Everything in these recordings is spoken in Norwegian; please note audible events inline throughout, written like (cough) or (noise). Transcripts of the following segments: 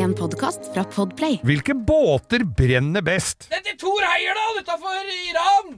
En podkast fra Podplay. Hvilke båter brenner best? Den til Thor Heyerdahl utafor Iran!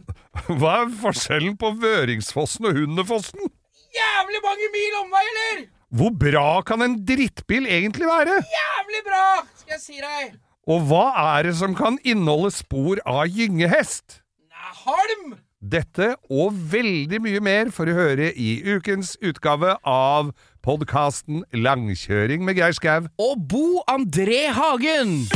Hva er forskjellen på Vøringsfossen og Hundefossen? Jævlig mange mil omvei, eller? Hvor bra kan en drittbil egentlig være? Jævlig bra, skal jeg si deg. Og hva er det som kan inneholde spor av gyngehest? Nei, halm! Dette og veldig mye mer får du høre i ukens utgave av podkasten Langkjøring med Geir Skau. Og Bo André Hagen!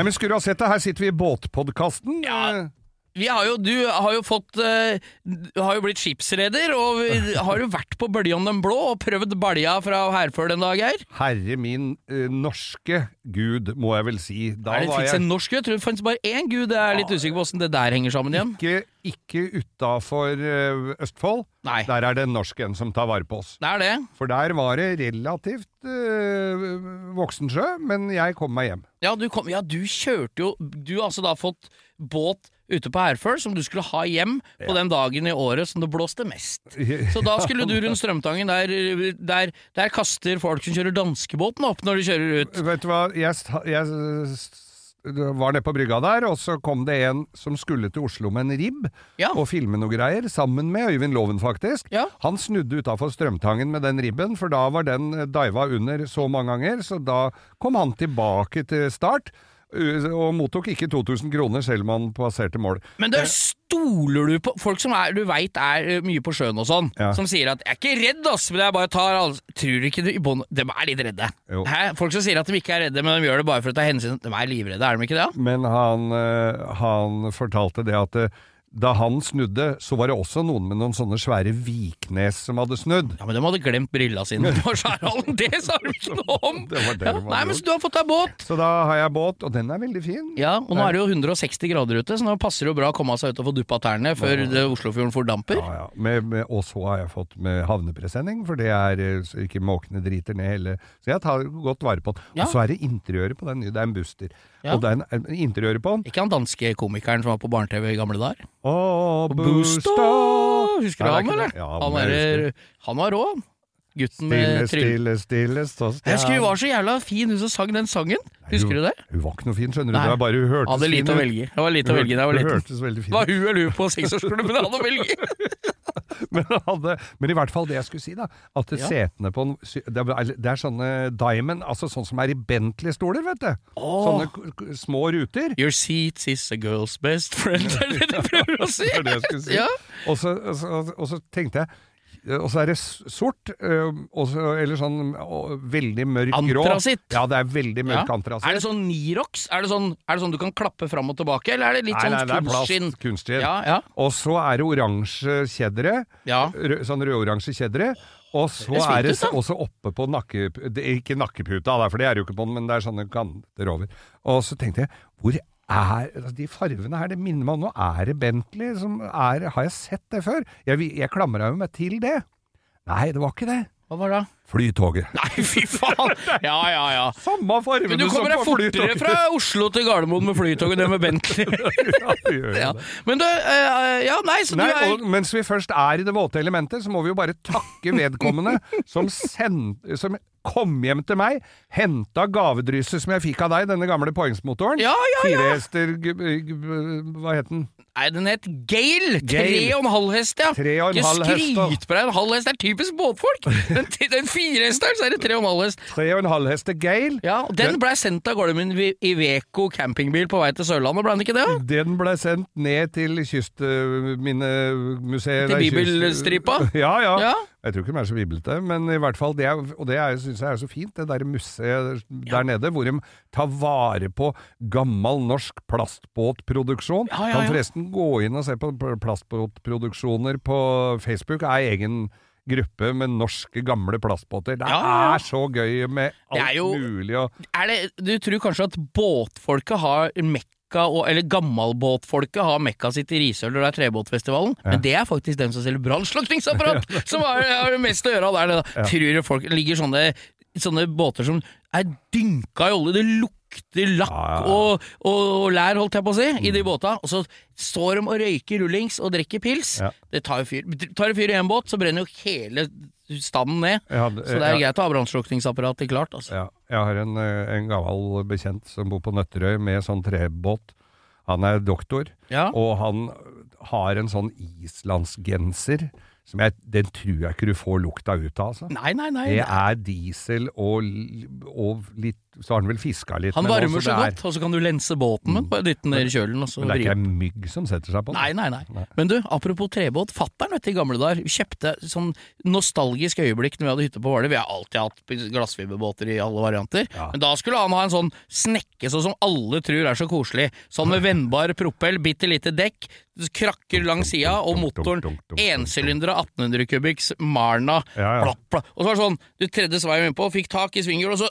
Nei, men Skulle du ha sett det, her sitter vi i båtpodkasten. Ja. Vi har jo, du har jo fått eh, Du har jo blitt skipsreder, og (laughs) har jo vært på Bøljan den blå og prøvd balja fra Herføl en dag, Geir. Herre min eh, norske gud, må jeg vel si. Da Er det var jeg... en norsk? gud? tror det fantes bare én gud. Jeg er litt usikker på åssen det der henger sammen igjen. ikke, ikke utafor eh, Østfold. Nei. Der er det en norsk en som tar vare på oss. Det er det. For der var det relativt øh, voksensjø, men jeg kom meg hjem. Ja du, kom, ja, du kjørte jo Du har altså da fått båt ute på Herføl som du skulle ha hjem på den dagen i året som det blåste mest. Så da skulle du rundt Strømtangen, der, der, der kaster folk som kjører danskebåten opp når de kjører ut. Vet du hva, jeg, jeg var nede på brygga der, og så kom det en som skulle til Oslo med en ribb Ja. og filme noe greier, sammen med Øyvind Loven, faktisk. Ja. Han snudde utafor Strømtangen med den ribben, for da var den eh, diva under så mange ganger, så da kom han tilbake til start. Uh, Og mottok ikke 2000 kroner selv om han passerte mål. Men det stoler du på folk som er, du veit er eh, mye på sjøen og sånn, Ja. som sier at 'jeg er ikke redd, ass', men jeg bare tar alle Tror du ikke du i bånn De er litt redde. Folk som sier at de ikke er redde, men de gjør det bare for å ta hensyn De er livredde, er de ikke det? Men han, eh, han fortalte det at eh, da han snudde, så var det også noen med noen sånne svære viknes som hadde snudd. Ja, men de hadde glemt brilla sine (laughs) på Skjærhallen. Det sa de ikke noe om! Det var det ja. de Nei, men så du har fått deg båt. Så da har jeg båt, og den er veldig fin. Ja, og nå er det jo 160 grader ute, så nå passer det jo bra å komme seg ut og få duppa tærne før ja. Oslofjorden fordamper. Ja, ja. Med, med, og så har jeg fått med havnepresenning, for det er eh, så ikke måkene driter ned hele Så jeg tar godt vare på den. Ja. Og så er det interiøret på den nye. Det er en Buster. Ja. Og det er en, en interiøret på den. Ikke han danske komikeren som var på barne-TV i gamle dager? Å, Booster! Husker du han, eller? Ja, han, er, han var rå. Gutten med Stille, stille, stille, Jeg husker hun var så jævla fin, hun som sang den sangen. Husker du det? Hun var ikke noe fin, skjønner du. Nei. Det var bare hun hørtes Hadde fin lite å ut. velge. Det var lite å velge da var Hun hørtes veldig fin Det var hun eller hun på seksårsklubben jeg hadde å velge. (laughs) Men, hadde, men i hvert fall det jeg skulle si, da. At Ja. setene på en det er, det er sånne diamond, altså sånn som er i Bentley-stoler, vet du. Oh. Sånne små ruter. Your seat is a girl's best friend, er det det du prøver å si? (laughs) Det er det jeg skulle si. Ja. Og, så, og, så, og så tenkte jeg og så er det sort, øhm, og så- eller sånn veldig mørk grå. Antrasitt. Ja, det er veldig Ja. mørk antrasitt. Er det sånn Nirox? Er det sånn, er det sånn du kan klappe fram og tilbake, eller er det litt Nei, sånn kunstskinn? kunstskinn. Ja, ja. Og så er det oransje kjeddere. Ja. Rød, sånn rød-oransje kjeddere. Og så Det er det også oppe på nakke... Ikke nakkeputa, for det er jo ikke på den, men det er sånne kanter over. Og så tenkte jeg, hvor er altså, De fargene her, det minner meg om noe. Er det Bentley som er Har jeg sett det før? Jeg, jeg klamra jo meg til det. Nei, det var ikke det. Hva var det? Flytoget. (laughs) Nei, fy faen! Ja, ja, ja. Samme fargene som på Men du kommer deg fortere fra Oslo til Gardermoen med Flytoget enn med Bentley. (laughs) ja, det gjør jo ja. det. Men du, eh, ja, nei, så Nei, du er og mens vi først er i det våte elementet, så må vi jo bare takke vedkommende som, send, som kom hjem til meg, henta gavedrysset som jeg fikk av deg, denne gamle poengsmotoren. Ja, ja, ja. Fire hester g- g- Hva het den? Nei, den het Gale. Tre og en halv hest, ja. Tre og en halv hest, Ikke skryt på deg, en halv hest er typisk båtfolk. Den, den firehesteren, så er det tre og en halv hest. Tre og en halv hester Gale. Ja, og Den Den- blei sendt av gårde med en Iveco campingbil på vei til Sørlandet, ble den ikke det? da? Den ble sendt ned til Kystminnemuseet Til nei, kyst- Bibelstripa? (laughs) Ja, ja, Ja. Jeg tror ikke de er så viblete, men i hvert fall det er, Og det syns jeg er så fint, det der museet der nede, hvor de tar vare på gammel norsk plastbåtproduksjon. Ja, ja, Kan forresten gå inn og se på plastbåtproduksjoner på Facebook. er egen gruppe med norske, gamle plastbåter. Det Ja, ja, ja. er så gøy med alt jo- mulig og Er det, du tror kanskje at båtfolket har mekka Mekka, og, eller gammalbåtfolket har Mekka sitt i Risør når det er trebåtfestivalen, men det er faktisk den som selger brannslukningsapparat, (laughs) som har, har mest å gjøre der. Da. Tror du folk ligger sånne, sånne båter som er dynka i olje, det lukter lakk Ja, ja, ja. Og, og, og lær, holdt jeg på å si, i de båta, og så står de og røyker rullings og drikker pils. Ja. Det tar jo fyr. Tar det fyr i en båt, så brenner jo hele standen ned. Jeg hadde- Så det er ja. greit å ha brannslukningsapparatet klart, altså. Ja, jeg har en, eh, en gammel bekjent som bor på Nøtterøy med sånn trebåt. Han er doktor, Ja. og han har en sånn islandsgenser som jeg, den tror jeg ikke du får lukta ut av, altså. Nei, nei, nei. Det er diesel og, og litt Så har han vel fiska litt. Han varmer er- godt, og så kan du lense båten med den, dytte den ned i kjølen. Og så Men det er ikke en mygg som setter seg på den. Nei, nei, nei, Nei. Men du, apropos trebåt. Fatter'n, i gamle dager kjøpte sånn nostalgisk øyeblikk når vi hadde hytte på Hvaler. Vi har alltid hatt glassfiberbåter i alle varianter. Ja. Men da skulle han ha en sånn snekke sånn som alle tror er så koselig. Sånn med vennbar propell, bitte lite dekk, krakker langs sida, og motoren ensylindere 1800 kubikks Marna. Ja, ja. Plapp, plapp. Og så var det sånn, du tredde sveien innpå, fikk tak i svinghjul, og så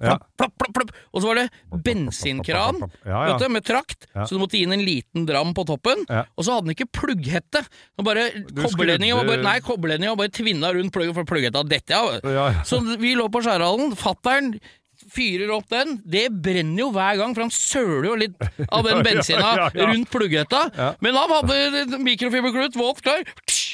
Ja. Plopp, plopp, plopp, plopp. Og så var det bensinkran du, med trakt, så du måtte inn en liten dram på toppen. Og så hadde den ikke plugghette. Den bare, kobberledningen var bare, nei, kobberledningen var bare tvinna rundt pluggen, for plugghetta dette, av. Så vi lå på Skjærhallen, fattern fyrer opp den. Det brenner jo hver gang, for han søler jo litt av den bensina Ja, ja, ja. rundt plugghetta. Ja. Men han hadde mikrofiberklut våt klar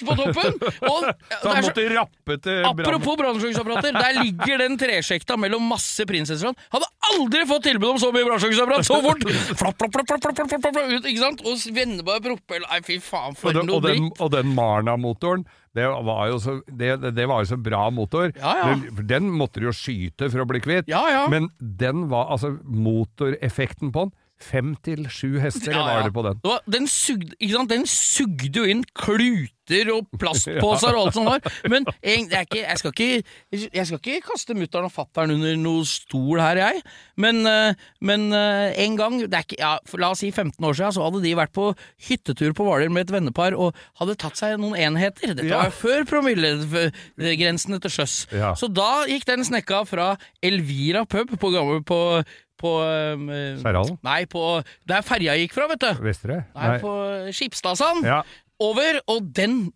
på toppen. Og Så han er måtte rappe til. Apropos brannslukningsapparater, der ligger den tresjekta mellom masse prinsesser. Hadde aldri fått tilbud om så mye brannslukningsapparat så fort! Flapp, flapp, flapp, flapp, flapp, flapp, ut, ikke sant? Og vendebar propell Nei, fy faen, for og, den, noe og, den, dritt! og den Marna-motoren, det var, jo så, det, det- var jo så bra motor. Ja, ja. Den, måtte du jo skyte for å bli kvitt. Ja. Men den var, altså motoreffekten på den, fem til sju hester Ja, var det på den. Den, sugde, den sugde jo inn kluter og plastposer og alt som var. Men jeg, ikke, jeg, skal ikke, jeg skal ikke kaste mutter'n og fatter'n under noe stol her, jeg. Men, eh, men eh, en gang, det ikke, ja, la oss si 15 år siden, så hadde de vært på hyttetur på Hvaler med et vennepar og hadde tatt seg noen enheter. Dette var før promillegrensene til sjøs. Så da gikk den snekka fra Elvira pub på på, på eh, Skjærhallen? Nei, på der ferja gikk fra, vet du. Vesterøy? Nei, på Skipstadsand. Ja. Over, og den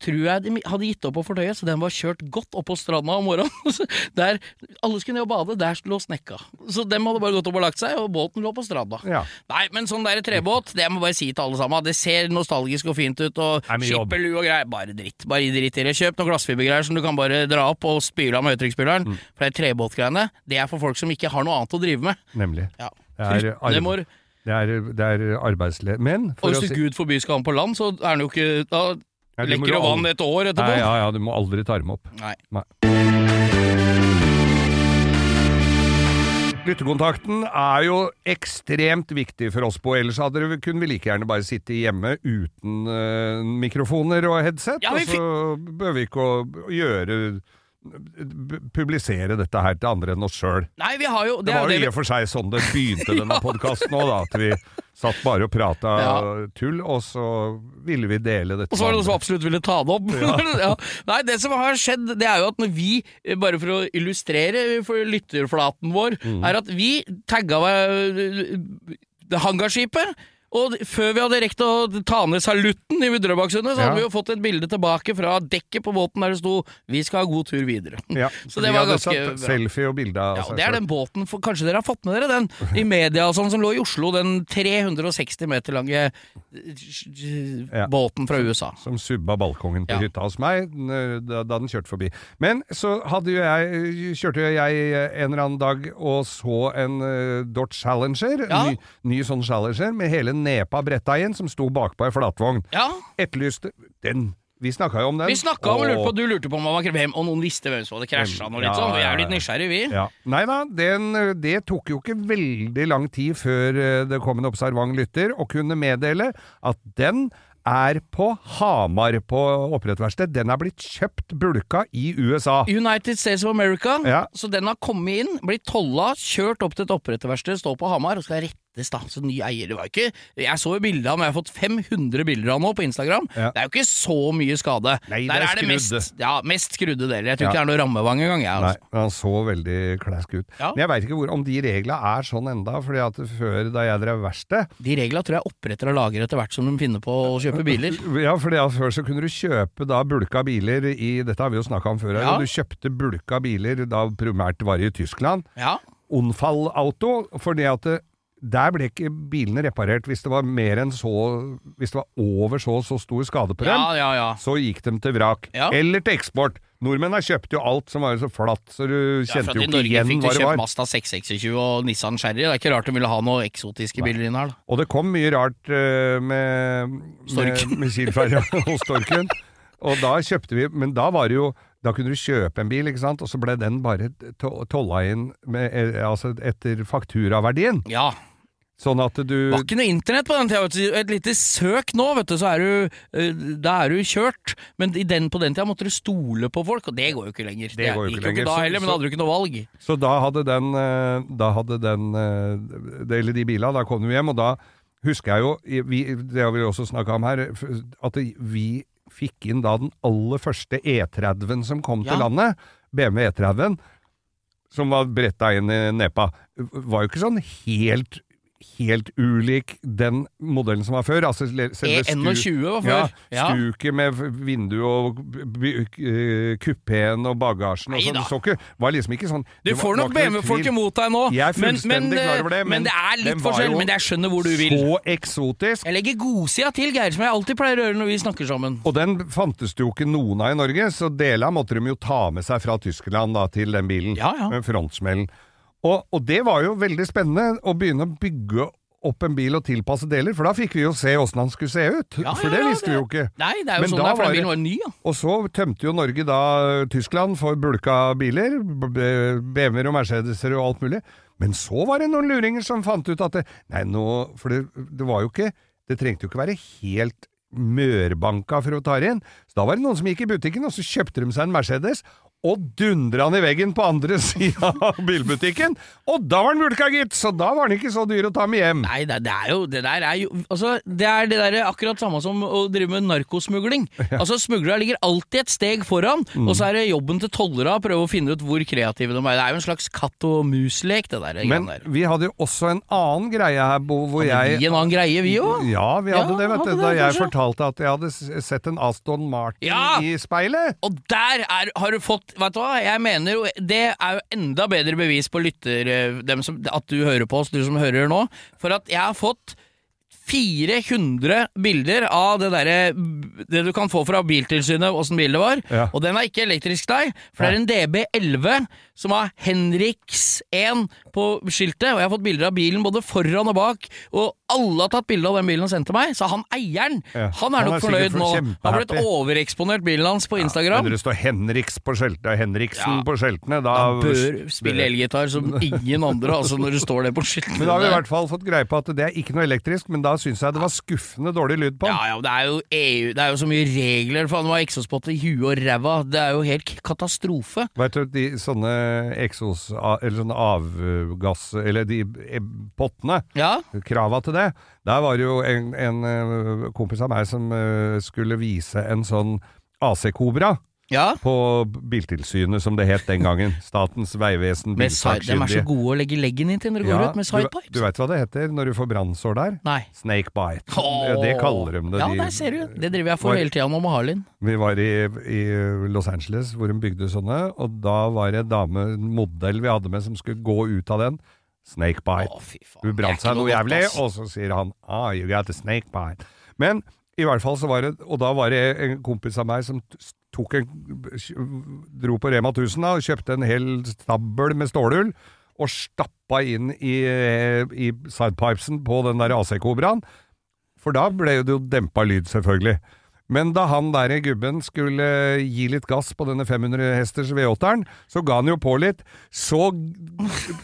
tror jeg de hadde gitt opp på fortøyet, så den var kjørt godt opp på stranda om morgenen. (laughs) Der, alle skulle ned og bade, der lå snekka. Så dem hadde bare gått opp og lagt seg, og båten lå på stranda. Ja. Nei, men sånn der trebåt, det jeg må bare si til alle sammen. Det ser nostalgisk og fint ut, og Nei, men jobb. skipperlu og greier. Bare dritt. Bare dritt i det. Kjøp noen glassfibergreier som du kan bare dra opp og spyle av med høytrykksspyleren. Mm. For det trebåtgreiene, det er for folk som ikke har noe annet å drive med. Nemlig. Ja. Det er, Det det er, det er arbeidsled... Men for hvis å gud forby skal han på land, så er han jo ikke Da Ja, du lekker jo vann et år etterpå. Nei, ja, ja, du må aldri ta dem opp. Nei. Lyttekontakten er jo ekstremt viktig for oss på, ellers hadde vi, kunne vi like gjerne bare sitte hjemme uten uh, mikrofoner og headset, Ja, og så behøver vi ikke å gjøre publisere dette her til andre enn oss sjøl. Det Det, var jo i og for seg sånn det begynte denne (laughs) podkasten òg. At vi satt bare og prata Ja. tull, og så ville vi dele dette Og så var det noen som absolutt ville ta det opp. (laughs) Ja. Nei, det som har skjedd, det er jo at når vi, eh, bare for å illustrere for lytterflaten vår, Mm. er at vi tagga hangarskipet. Og før vi hadde rekt å ta ned salutten i Drøbaksundet, så Ja. hadde vi jo fått et bilde tilbake fra dekket på båten der det sto 'Vi skal ha god tur videre'. (laughs) Ja, Så det vi var ganske bra. selfie og bilde av Ja, seg Det er den båten, for kanskje dere har fått med dere den i media og sånn, som lå i Oslo, den 360 meter lange eh, Ja. båten fra USA. som subba balkongen på hytta hos meg da, da den kjørte forbi. Men så hadde jo jeg, kjørte jo jeg en eller annen dag og så en uh, Dodge Challenger, ny, ny sånn Challenger, med hele nepa bretta igjen, som sto bakpå ei flatvogn. Ja, Etterlyste Den! Vi snakka jo om den. vi snakka om og lurte på, du lurte på om hvem, og noen visste hvem som hadde krasja litt Ja, sånn. Vi er jo litt nysgjerrige, vi. Ja. Nei da, den, det tok jo ikke veldig lang tid før eh, det kom en observant lytter og kunne meddele at den er på Hamar på opprettverksted. Den er blitt kjøpt bulka i USA. United States of America, Ja. så den har kommet inn, blitt tolla, kjørt opp til et oppretterverksted, står på Hamar og skal rette slettes, da. Så ny eier. Det var ikke Jeg så jo bildet av ham, jeg har fått 500 bilder av ham nå på Instagram. Ja. Det er jo ikke så mye skade. Nei, det er er det mest, ja, mest skrudde deler. Jeg tror Ja. ikke det er noe rammevang engang, jeg. Nei, Altså. han så veldig klask ut. Men jeg veit ikke hvor, om de reglene er sånn enda, fordi at før, da jeg drev verksted De reglene tror jeg oppretter og lager etter hvert som de finner på å kjøpe biler. (laughs) Ja, for før så kunne du kjøpe da bulka biler i Dette har vi jo snakka om før. her, Ja. Du kjøpte bulka biler da primært var i Tyskland. Ja, Onfall Auto, fordi at der ble ikke bilene reparert hvis det var mer enn så Hvis det var over så så stor skade på dem. ja, ja. ja. Så gikk de til vrak. Eller til eksport. Nordmenn har kjøpt jo alt som var så flatt, så du kjente for at jo I ikke Norge igjen fikk du kjøpt var. Mazda 626 og Nissan Cherry. Det er ikke rart de ville ha noe eksotiske biler inn her. da Og det kom mye rart uh, med, med, (laughs) missilferja og Storken. Og da kjøpte vi Men da var det jo Da kunne du kjøpe en bil, ikke sant, og så ble den bare to- tolla inn med, eh, altså etter fakturaverdien. Ja, Sånn at du Det var ikke noe internett på den tida. Et lite søk nå, vet du, så er du eh, Da er du kjørt. Men i den, på den tida måtte du stole på folk, og det går jo ikke lenger. Det går jo ikke lenger, da så- heller, men da hadde du ikke noe valg. Så da hadde den, eh, da hadde den eh, Eller de bilene, da kom du hjem, og da husker jeg jo vi, Det har vi også snakka om her, at vi fikk inn da den aller første E30-en som kom Ja. til landet. BMW E30-en. Som var bretta inn i nepa. Var jo ikke sånn helt Helt ulik den modellen som var før. Altså le- selve E21 var før. Ja. stuket med vindu og b- kupeen og bagasjen og sånn. Så ikke, var liksom ikke sånn Du får nok BMW-folk imot deg nå, Jeg er men, men, klar over det, men, men det er litt forskjell. Men jeg skjønner hvor du vil. Så eksotisk. Jeg legger godsida til, Geir, som jeg alltid pleier å gjøre når vi snakker sammen. Og den fantes det jo ikke noen av i Norge, så deler av måtte de jo ta med seg fra Tyskland da, til den bilen. Ja, ja. Med frontsmellen. Og, og det var jo veldig spennende å begynne å bygge opp en bil og tilpasse deler, for da fikk vi jo se åssen han skulle se ut. Ja, for det visste vi jo ikke. Nei, det er jo Men sånn der, det er, for den det- bilen var ny, ja. Og så tømte jo Norge da Tyskland for bulka biler, BMW-er og Mercedeser og alt mulig. Men så var det noen luringer som fant ut at det, Nei, nå For det, det var jo ikke Det trengte jo ikke være helt mørbanka for å ta det inn. Så da var det noen som gikk i butikken, og så kjøpte de seg en Mercedes. Og dundra han i veggen på andre (laughs) sida av bilbutikken! Og da var den bulka, gitt! Så da var den ikke så dyr å ta med hjem. Nei, det, det er jo Det der er jo Altså, det er det der akkurat samme som å drive med narkosmugling. Altså, smuglere ligger alltid et steg foran, Mm. og så er det jobben til tollera å prøve å finne ut hvor kreative de er. Det er jo en slags katt og mus-lek, det der. Men der. vi hadde jo også en annen greie her, Bo, hvor jeg Vi en annen greie, vi òg. Ja, vi hadde Ja, det, vet du. Da jeg kanskje. fortalte at jeg hadde sett en Aston Martin Ja! i speilet. Og der er, har du fått Vet du hva, jeg mener jo Det er jo enda bedre bevis på lytter eh, dem som, At du hører på oss, du som hører nå For at jeg har fått 400 bilder av det derre Det du kan få fra Biltilsynet, åssen bil det var. Ja. Og den er ikke elektrisk nei, for det er en DB11 som har Henriks 1 på skiltet. Og jeg har fått bilder av bilen både foran og bak, og alle har tatt bilde av den bilen og sendt til meg. Så han eieren, Ja. han er Han nok er fornøyd nå. Han har blitt overeksponert bilen hans på Instagram. Men det står Henriks på skjeltene, Henriksen Ja. på skjeltene Da, Han bør spille elgitar som (laughs) ingen andre, altså når det står det på skiltet. Men da har vi i hvert fall fått greie på at det er ikke noe elektrisk, men da syns jeg det var skuffende dårlig lyd på den. Ja, ja, det er jo EU, det er jo så mye regler, faen, det var eksospott i huet og ræva. Det er jo helt katastrofe. Vet du, de sånne eksos... Eller sånne avgass... Eller de eh, pottene. Ja, Krava til det. Der var det jo en, en eh, kompis av meg som eh, skulle vise en sånn AC Cobra. ja. På Biltilsynet, som det het den gangen. Statens vegvesen, Med de er så gode å legge leggen inn til når du går ut med sidepipes. du veit hva det heter når du får brannsår der? Nei. Snake bite. Åh. Det kaller de det. Ja, de- der ser du. Det driver jeg for Var- hele tida med Harlin. Vi var i, i Los Angeles hvor de bygde sånne, og da var det en dame, en modell vi hadde med, som skulle gå ut av den. Snake bite. Å, fy faen. Hun brant seg noe jævlig, og så sier han ah, you got a snakebite. Men i hvert fall så var det Og da var det en kompis av meg som tok en dro på Rema 1000 da, og kjøpte en hel stabel med stålull og stappa inn i, i sidepipesen på den der AC-kobraen. For da ble det jo dempa lyd, selvfølgelig. Men da han der gubben skulle gi litt gass på denne 500 hesters V8-eren, så ga han jo på litt. Så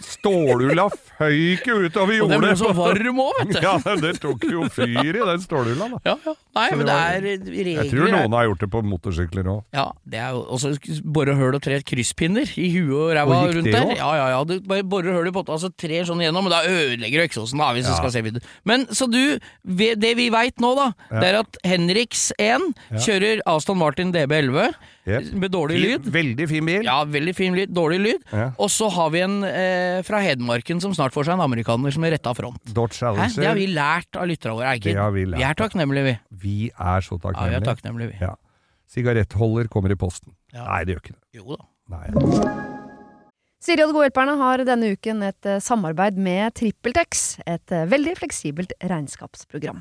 stålhula føyk jo utover Og den ble jordet. så varm òg, vet du. (laughs) Ja, det tok jo fyr i den stålhula, da. Ja, ja. Nei, det men det det er regler Jeg tror noen har gjort det på motorsykler òg. Ja, det er jo også bore høl og tre krysspinner i huet og ræva Og rundt der. Ja, ja, ja. Du bare borer høl i potta, altså tre sånn igjennom, men da ødelegger du eksosen, da, hvis du skal se videre. Men så du, det vi veit nå, da, det er at Henriks 1 kjører Aston Martin DB11 Yep. med dårlig lyd. Veldig fin bil. Ja, veldig fin lyd, dårlig lyd. Ja. Og så har vi en eh, fra Hedmarken som snart får seg en amerikaner som er retta front. Dodge Hæ? Challenger. Det har vi lært av lytterne våre, Det har vi lært Vi er takknemlige, vi. Vi er så Ja, vi er takknemlige. takknemlige, vi. Ja. Sigarettholder kommer i posten. Ja. Nei, det gjør ikke det. Jo da. Nei. Siri og de gode hjelperne har denne uken et eh, samarbeid med TrippelTex, et eh, veldig fleksibelt regnskapsprogram.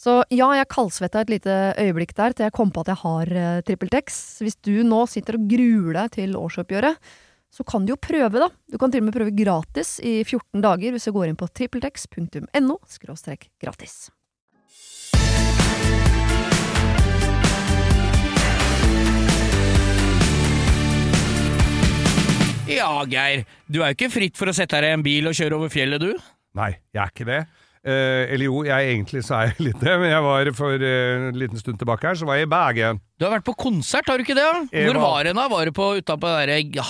Så ja, jeg kaldsvetta et lite øyeblikk der til jeg kom på at jeg har uh, TrippelTex. Hvis du nå sitter og gruer deg til årsoppgjøret, så kan du jo prøve, da. Du kan til og med prøve gratis i 14 dager hvis du går inn på trippeltex.no gratis. Ja, Geir. Du er jo ikke fritt for å sette deg i en bil og kjøre over fjellet, du? Nei, jeg er ikke det. Eh, eller jo, jeg egentlig så er jeg (laughs) litt det, men jeg var for eh, en liten stund tilbake her, så var jeg i Bergen. Du har vært på konsert, har du ikke det? Jeg Hvor var- du da? Var du på utapå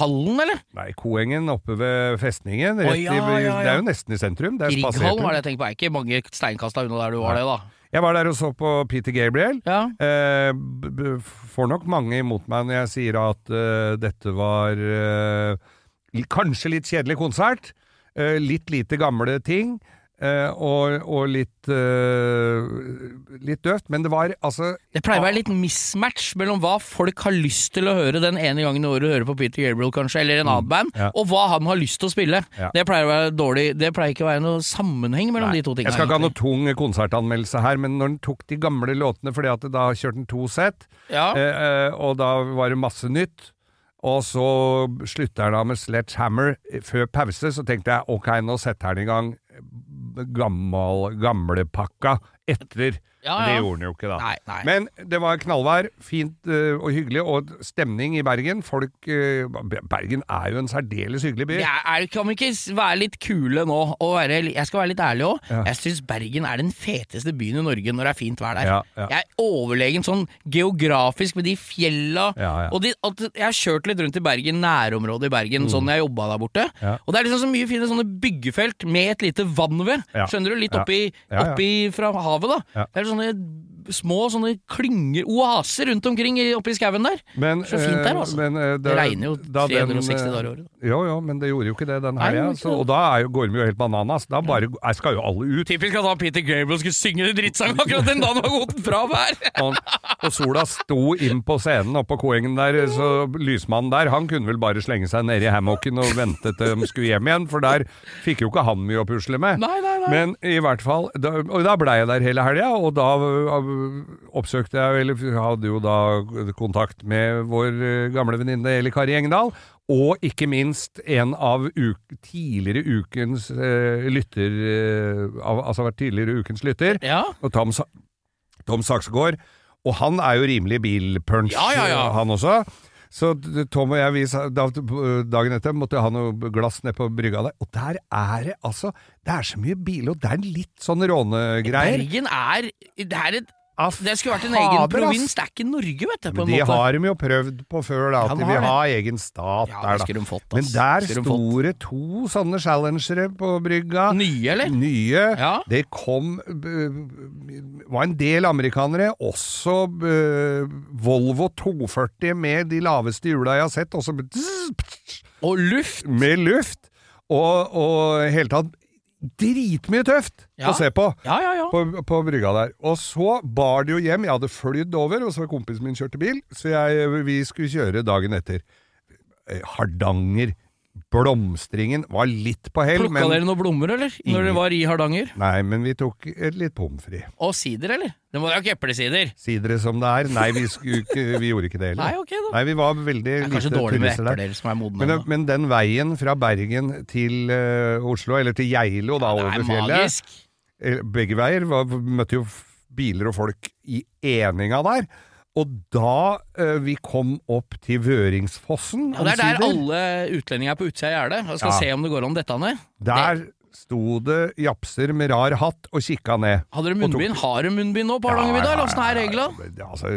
hallen, eller? Nei, Koengen oppe ved festningen. Å, ja, i, ja, ja. Det er jo nesten i sentrum. Det er Grieghallen var det jeg tenkte på. Er ikke mange steinkasta unna der du var det, da? Jeg var der og så på Peter Gabriel. Ja. Eh, får nok mange imot meg når jeg sier at uh, dette var uh, kanskje litt kjedelig konsert. Uh, litt lite gamle ting. Eh, og, og litt uh, litt døvt. Men det var altså Det pleier å være litt mismatch mellom hva folk har lyst til å høre den ene gangen i året du hører på Peter Gabriel, kanskje, eller en annen band, ja. og hva han har lyst til å spille. Ja. Det pleier å være dårlig Det pleier ikke å være noe sammenheng mellom Nei, de to tingene. Jeg skal ikke ha noe tung konsertanmeldelse her, men når han tok de gamle låtene fordi at da kjørte han to sett, Ja. uh, og da var det masse nytt. Og så slutter han da med Sledgehammer før pause, så tenkte jeg ok, nå setter han i gang gammel, gamlepakka etter. Ja, ja. Det gjorde han jo ikke, da. Nei, nei. Men det var knallvær, fint uh, og hyggelig, og stemning i Bergen. Folk uh, Bergen er jo en særdeles hyggelig by. Jeg er, kan vi ikke være litt kule nå? Og være, jeg skal være litt ærlig òg. Ja. Jeg syns Bergen er den feteste byen i Norge når det er fint vær der. Jeg er overlegen sånn geografisk med de fjella. Ja, ja. Og de, at jeg har kjørt litt rundt i Bergen, nærområdet i Bergen, sånn jeg jobba der borte. Mm. Ja. Og det er liksom så mye fine sånne byggefelt med et lite vann ved. Ja. Skjønner du? Litt oppi, oppi fra havet, da. Ja. Det er sånne små sånne klynger, oaser rundt omkring i- oppi skauen der. Men, Så fint der, eh, altså. men, eh, Det regner jo da den, 360 eh, dager i året. Jo, jo, men det gjorde jo ikke det den her, helga. det så- Og da er jo, går de jo helt bananas. Da bare jeg skal jo alle ut. Typisk at han Peter Gabriel skulle synge en drittsang akkurat den dagen han var gått fra vær! (laughs) Og, og sola sto inn på scenen oppe på Koengen der, så lysmannen der, han kunne vel bare slenge seg ned i hammocken og vente til de skulle hjem igjen, for der fikk jo ikke han mye å pusle med. Nei, nei, nei. Men i hvert fall, da, og da blei jeg der hele helga, og da oppsøkte jeg, eller hadde jo da kontakt med vår øh, gamle venninne Eli Kari Engdahl, og ikke minst en av uk tidligere ukens eh, lytter, øh, av, altså vært tidligere ukens lytter, Ja. og Tom, Sa- Tom Saksegård. Og han er jo rimelig bilpunch, Ja, ja, ja. han også. Så Tom og jeg, vi, da, dagen etter måtte ha noe glass ned på brygga der, og der er det altså Det er så mye biler, og det er litt sånn rånegreier. Bergen er Det er et Det skulle vært en egen provins, det er ikke Norge, vet du, på Men en de måte. har de jo prøvd på før, da, at de de vil ha egen stat Ja, der, da. fått. Men der Skulle de sto det to sånne challengere på brygga. Nye, eller? Nye. Ja. Det kom var en del amerikanere, også uh, Volvo 240 med de laveste hjula jeg har sett, også med, Og luft! med luft. Og, og hele tatt dritmye tøft Ja. å se på. Ja, ja. På, på brygga der. Og så bar det jo hjem. Jeg hadde flydd over, og så var kompisen min kjørte bil, så jeg, vi skulle kjøre dagen etter. Eh, Hardanger. Blomstringen var litt på hell, Plukka men dere noen blomster, eller? Når Ingen. dere var i Hardanger? Nei, men vi tok litt pommes frites. Og sider, eller? Det jo ikke eplesider. Sidere som det er. Nei, vi, ikke, vi gjorde ikke det heller. Nei, ok da. Nei, vi var veldig Det er lite kanskje dårlig med turister der. epler som er modne. Men, men den veien fra Bergen til uh, Oslo, eller til Geilo da, det over er fjellet magisk. eh, Begge veier var, møtte jo biler og folk i eninga der. Og da uh, vi kom opp til Vøringsfossen Ja, det er der alle utlendinger er på utsida av gjerdet og skal Ja. se om det går an dette ned. Der sto det japser med rar hatt og kikka ned. Hadde dere munnbind? tok-? Har dere munnbind nå på Hardangervidda, eller åssen er regla? Ja, Altså,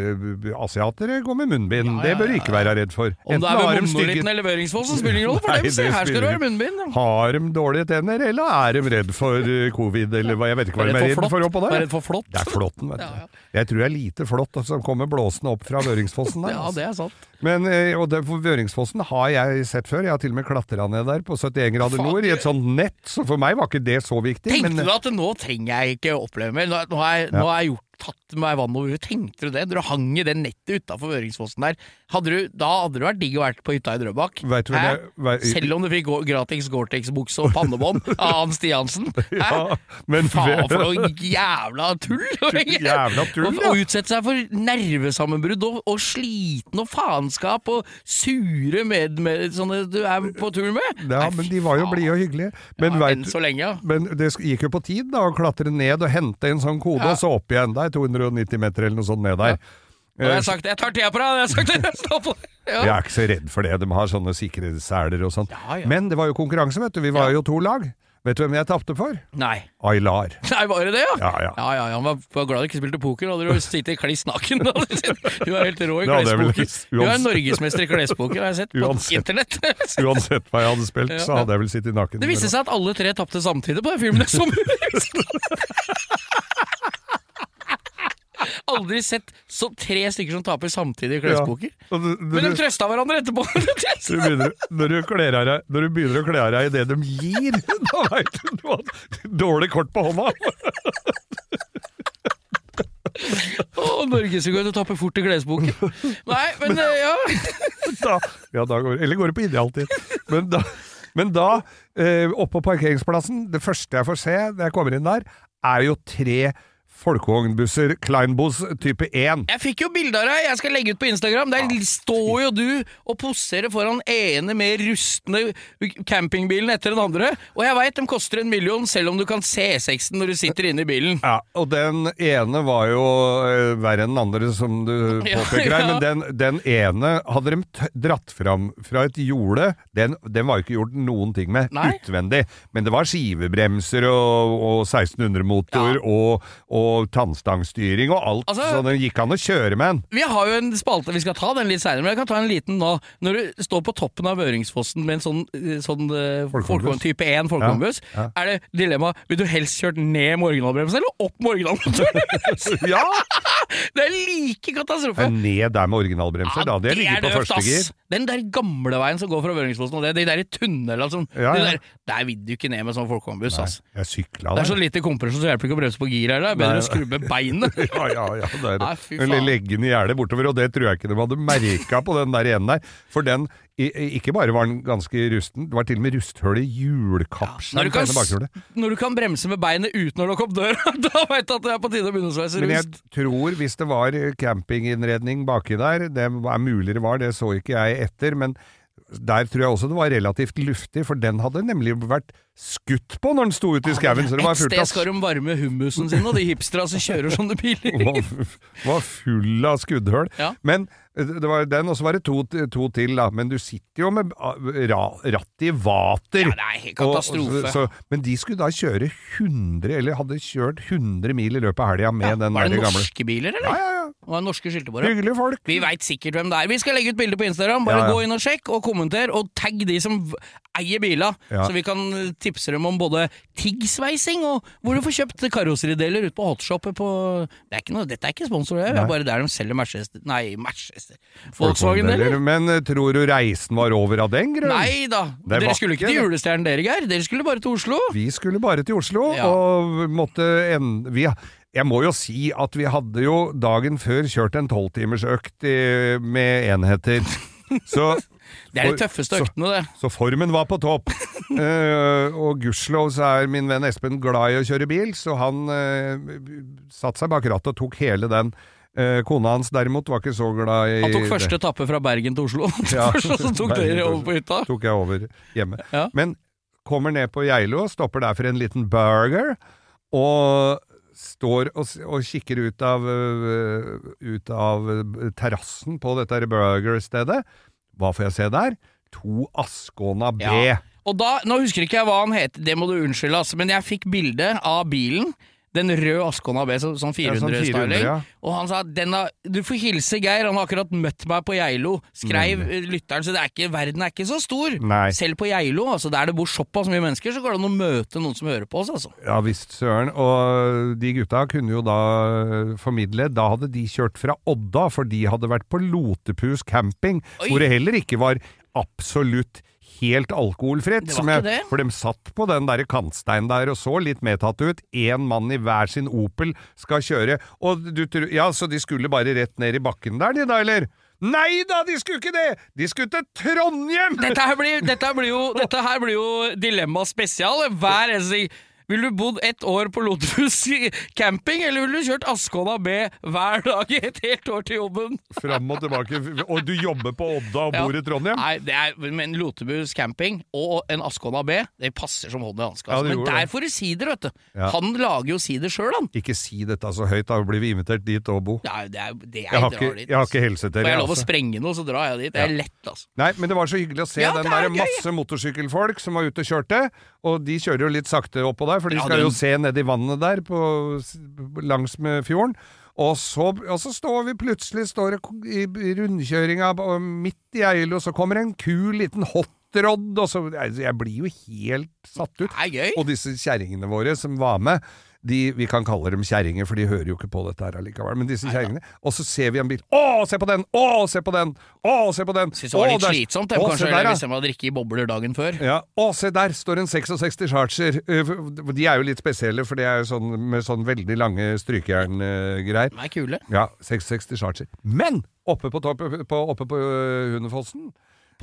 asiatere går med munnbind, Ja, ja, det bør du ikke være redd for. Om det er ved monolitten eller Vøringsfossen, spiller ingen rolle for dem. Se, her skal det være munnbind. ja. Har de dårlige tenner, eller er de redd for eh, covid, (laughs) eller hva? Jeg vet ikke hva de er redd for oppå der. redd for flått. Det er flåtten, vet du. Ja, ja. Jeg tror det er lite flått som kommer blåsende opp fra Vøringsfossen der. (laughs) Ja, altså. det er sant. Men, eh, og det, for Vøringsfossen har jeg sett før. Jeg har til og med klatra ned der på 71 grader nord i et sånt nett, så for meg var ikke det så viktig. Tenkte men, du at nå trenger jeg ikke oppleve mer? Nå, nå har jeg, nå har jeg gjort, tatt meg vann over huet. Tenkte du det? Når du hang i det nettet utafor Øringsfossen der, hadde du, da hadde du vært digg å vært på hytta i Drøbak. Vet Hæ? det- Selv om du fikk gratis Gore-Tex-bukse og pannebånd (laughs) av Hans Stiansen. Ja, men Faen for noe jævla tull! (laughs) Jævla tull, ja. Å utsette seg for nervesammenbrudd og, og sliten og faenskap og sure med, med sånne du er på tur med. Ja, men de var jo blide og hyggelige. Men, ja, vet- Enn så lenge, ja. men det gikk jo på tid da, å klatre ned og hente en sånn kode, Ja. og så opp igjen. Det er 290 meter eller noe sånt ned der. Og jeg har sagt jeg tar tida på deg! Jeg har sagt jeg står på Ja. Jeg er ikke så redd for det, de har sånne sikkerhetsseler og sånn. Ja, ja. Men det var jo konkurranse, vet du. Vi var Ja. jo to lag. Vet du hvem jeg tapte for? Nei. Aylar. (laughs) Nei, var det det, ja? Ja, ja. Ja, ja, ja, Han var, var glad du ikke spilte poker. Hadde du sittet kliss naken. (laughs) du er helt rå i (laughs) klespoker. Du er norgesmester i klespoker, har jeg sett på Uansett. internett. Uansett hva jeg hadde spilt, så hadde jeg vel sittet naken. Det viste seg at alle tre tapte samtidig på den filmen. Som Aldri sett så tre stykker som taper samtidig i klespoker. Du- Men de trøsta hverandre etterpå. (laughs) du begynner, når, du deg, når du begynner å kle av deg i det de gir, (laughs) da veit du du har dårlig kort på hånda. (laughs) Å, Norgesrekord å tape fort i klesboken. Nei, men men ja. Da, ja, da går, eller går det på idealtid. Men da, men da eh, oppe på parkeringsplassen, det første jeg får se når jeg kommer inn der, er jo tre folkevognbusser, Kleinbos type 1. Jeg fikk jo bilde av deg, jeg skal legge ut på Instagram. Der står jo du og poserer foran ene mer rustne campingbilen etter den andre. Og jeg veit de koster en million, selv om du kan se sexen når du sitter inne i bilen. Ja, og den ene var jo eh, verre enn den andre, som du (laughs) påpeker her. ja. Men den, den ene hadde de dratt fram fra et jorde. Den, den var jo ikke gjort noen ting med Nei. utvendig. Men det var skivebremser og, og 1600-motor Ja. og, og tannstangstyring og alt. Altså- så den gikk an å kjøre med den. Vi har jo en spalte, vi skal ta den litt seinere, men jeg kan ta en liten nå. Når du står på toppen av Vøringsfossen med en sånn, eh, sånn eh, folkevogn- type 1 folkevognbuss, Ja, ja. er det dilemma vil du helst kjørt ned med originalbremsen eller opp med originalmotoren? (laughs) Ja! (laughs) det er like katastrofe. Men ned der med originalbremser, da hadde jeg ligget på første gir. Den der gamle veien som går fra Vøringsfossen, og det, de der i tunnelene altså, Ja, ja. Der, der vil du ikke ned med sånn folkevognbuss, ass. Jeg sykla Det er så lite kompresjon, så hjelper ikke å bremse på gir her. Det er bedre Å beinet. (laughs) Ja, ja, ja. Der. Nei, fy Eller faen. legge den i gjerdet bortover, og det tror jeg ikke de hadde merka på den der ene der. For den, ikke bare var den ganske rusten, det var til og med rusthull i Når hjulkapselen Ja, bakhjulet. når du kan bremse med beinet uten å lukke opp døra, (laughs) da veit du at det er på tide å begynne å sveise Men jeg tror, hvis det var campinginnredning baki der, det er mulig det var, det så ikke jeg etter, men der tror jeg også det var relativt luftig, for den hadde nemlig vært skutt på når den sto ute i skauen. Så det var Et sted skal de varme hummusen sin, og de hipstera som kjører sånne biler. (laughs) var, var full av skuddhull. Ja. Men det var den, og så var det to, to til, da. Men du sitter jo med ah, rattet i vater. Ja, det er helt katastrofe. Og- så, men de skulle da kjøre 100, eller hadde kjørt 100 mil i løpet av helga med den Var det gamle norske biler, eller? Ja, ja, ja. Og norske skilter? Hyggelige folk. Vi veit sikkert hvem det er. Vi skal legge ut bilder på Instagram. Bare Ja, ja. gå inn og sjekk, og kommenter, og tagg de som eier bila, Ja. så vi kan eh, tipse dem om både tiggsveising og hvor du får kjøpt karosserideler ute på hotshoppet på det er noe, Dette er ikke sponsor, det er bare der de selger Mercedes Nei, Manchester Volkswagen-deler. Men eh, tror du reisen var over av den grunn? Nei da, Det dere skulle ikke til julestjernen dere, Geir. Dere skulle bare til Oslo. Vi skulle bare til Oslo, Ja. og måtte en, vi, Jeg må jo si at vi hadde jo dagen før kjørt en tolvtimersøkt med enheter. (laughs) Så Det er de tøffeste øktene, det. Så formen var på topp. uh, (laughs) og gudskjelov så er min venn Espen glad i å kjøre bil, så han uh, satte seg bak rattet og tok hele den. Eh, kona hans derimot var ikke så glad i Han tok første etappe fra Bergen til Oslo, (laughs) Ja. så tok dere over på hytta. tok jeg over hjemme. Ja. Men kommer ned på Geilo, stopper der for en liten burger, og står og, og kikker ut av, øh, ut av øh, terrassen på dette burgerstedet. Hva får jeg se der? To Ascona B. Ja. Og da, Nå husker ikke jeg hva han het, det må du unnskylde, altså, men jeg fikk bilde av bilen. Den røde Ascona B, så, sånn Ja, sånn 400, 400-styling. ja. Og han sa den har, du får hilse Geir, han har akkurat møtt meg på Geilo. Skreiv Mm. eh, lytteren, så det er ikke, verden er ikke så stor. Nei. Selv på Geilo, altså der det bor såpass mye mennesker, så går det an å møte noen som hører på oss, altså. Ja visst, søren. Og de gutta kunne jo da øh, formidle Da hadde de kjørt fra Odda, for de hadde vært på Lotepus camping, Oi. hvor det heller ikke var absolutt helt alkoholfritt. Som jeg- For de satt på den der kantsteinen der og så litt medtatt ut. Én mann i hver sin Opel skal kjøre. Og du tror Ja, så de skulle bare rett ned i bakken der, de da, eller? Nei da, de skulle ikke det! De skulle til Trondheim! Dette her blir, dette her blir jo, dette her blir jo Dilemma spesial. Hver eneste Vil du bodd ett år på Lotus camping, eller ville du kjørt Askåna B hver dag i et helt år til jobben? Fram og tilbake. Og du jobber på Odda og Ja. bor i Trondheim? Nei, det er, men Lotebus camping og en Askåna B, det passer som hånd i hanske. Ja, Altså. det men der det. får du sider, vet du. Ja. Han lager jo sider sjøl, han. Ikke si dette så høyt, da blir vi invitert dit og bo. Nei, det er, det jeg, Jeg har ikke, dit. jeg har altså. ikke helse til Får jeg lov å Altså. sprenge noe, så drar jeg dit. Det er Ja. lett, altså. Nei, men det var så hyggelig å se Ja, den der er masse motorsykkelfolk som var ute og kjørte. Og de kjører jo litt sakte oppå der, for de Ja, skal den- jo se ned i vannet der på, langs med fjorden. Og så, og så står vi plutselig står i i rundkjøringa midt i Eilo, så kommer en kul liten hotrod, og så altså, Jeg blir jo helt satt ut. Og disse kjerringene våre som var med, de, vi kan kalle dem kjerringer, for de hører jo ikke på dette her allikevel, men disse kjerringene Og så ser vi en bil. Å, se på den! Å, se på den! Å, se på den! Syns det var litt der- slitsomt, dem, kanskje, der, ja. hvis de hadde drukket i bobler dagen før. Ja, Å, se der står en 66 Charger. Uh, De er jo litt spesielle, for de er jo sånn med sånn veldig lange strykejerngreier. De er kule. Ja, 66 Charger. Men oppe på, topp, på, oppe på uh, Hundefossen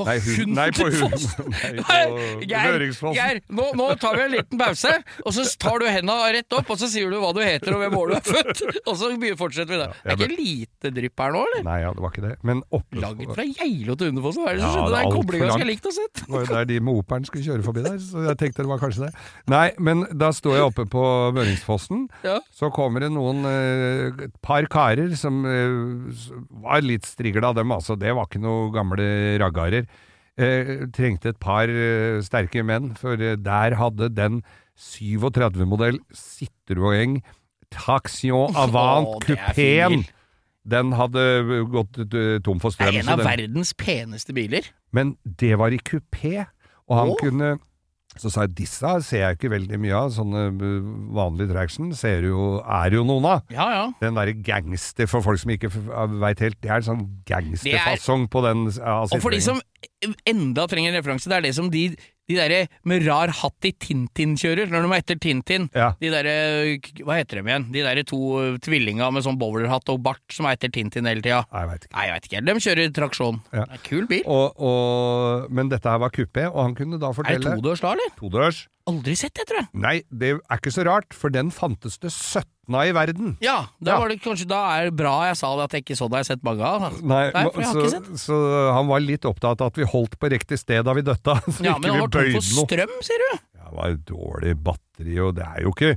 På Nei, hun- nei, på Hundefoss? Hun- (laughs) nei, (laughs) på Geir, nå, nå tar vi en liten pause, og så tar du henda rett opp, og så sier du hva du heter og hvem år du er født, (laughs) og så fortsetter vi der. Det er ikke lite drypp her nå, eller? Nei, ja, det var ikke det. Men oppe Laget fra Geilo til Hundefossen, hva er det Ja, som skjedde? det er Det en kobling langt. likt å sett. Det var jo der de med Operen skulle kjøre forbi der, så jeg tenkte det var kanskje det. Nei, men da står jeg oppe på Møringsfossen, Ja. så kommer det noen eh, et par karer som eh, var litt strigla, dem altså. Det var ikke noen gamle raggarer. Eh, trengte et par eh, sterke menn, for eh, der hadde den 37-modell Citroën Taxion Avant det Coupéen. Den hadde gått eh, tom for Det strøm. er en av den- verdens peneste biler. men det var i kupé, og han Åh. kunne Så sa jeg disse ser jeg ikke veldig mye av, sånne uh, vanlige traction ser jo, er jo noen av. Ja, ja. Den derre gangster, for folk som ikke veit helt, det er en sånn gangsterfasong på den. Ja, Og for de som enda trenger en referanse, det er det som de, de derre med rar hatt i Tintin kjører, når de er etter Tintin. Ja. De derre Hva heter de igjen? De derre to uh, tvillinga med sånn bowlerhatt og bart som er etter Tintin hele tida. Nei, jeg veit ikke. Nei, jeg vet ikke. De kjører traksjon. Ja. Det er Kul bil. Og, og, men dette her var kupé, og han kunne da fortelle Er det todørs da, eller? Todørs. Aldri sett det, tror jeg. Nei, det er ikke så rart, for den fantes det råtna i verden. Ja, da var det kanskje Da er det bra jeg sa det at jeg ikke så det, jeg har sett mange av. Nei, Nei, for jeg har så, ikke sett. så han var litt opptatt av at vi holdt på riktig sted da vi døtta. (laughs) Så Ja, ikke men han var tom bøyde for strøm, sier du? Ja, det var dårlig batteri, og det er jo ikke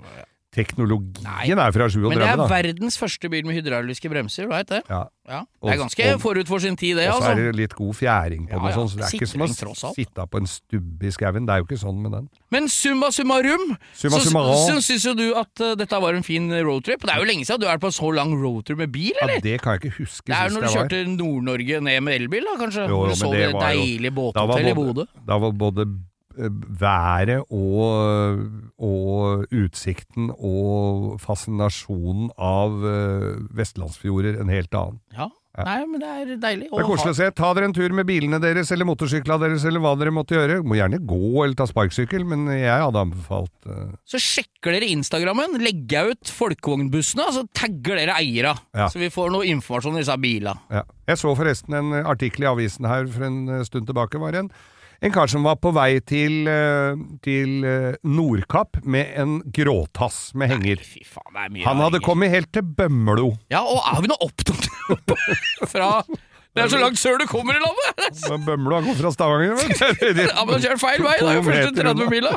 Teknologien Nei. er fra 37, Men det er da. verdens første bil med hydrauliske bremser, du veit det? Ja. Ja. Det er ganske og- forut for sin tid, det, altså. Og så er altså. det litt god fjæring på Ja, den, ja. sånn, så det er ikke som å sitte på en stubbe i skauen. Det er jo ikke sånn med den. Men summa summarum, Summa så, summarum. så syns jo du at uh, dette var en fin roadtrip. Det er jo lenge siden du har vært på en så lang roadtrip med bil, eller? Ja, det kan jeg ikke huske Det er når du kjørte Nord-Norge ned med elbil, da, kanskje? Jo, du men så det det, var jo- deilige Da var båthotellet i Bodø. Da var både eh, været og, og utsikten og fascinasjonen av eh, vestlandsfjorder en helt annen. Ja. Nei, men det er deilig. Det er koselig å se. Ta dere en tur med bilene deres eller motorsykla deres eller hva dere måtte gjøre. Må gjerne gå eller ta sparkesykkel, men jeg hadde anbefalt uh... Så sjekker dere Instagrammen, legger jeg ut folkevognbussene, og så tagger dere eiera. Ja. Så vi får noe informasjon om disse bilene. Ja. Jeg så forresten en artikkel i avisen her for en eh, stund tilbake. var en en kar som var på vei til, eh, til eh, Nordkapp med en gråtass med henger. Fy faen, det er mye Han hadde henger. kommet helt til Bømlo. Ja, og er vi nå opptatt (laughs) fra Det er så langt sør du kommer i landet! Men Bømlo har gått fra Stavanger, vet du. (laughs) Ja, men du kjører feil vei, det er jo første 30 mila.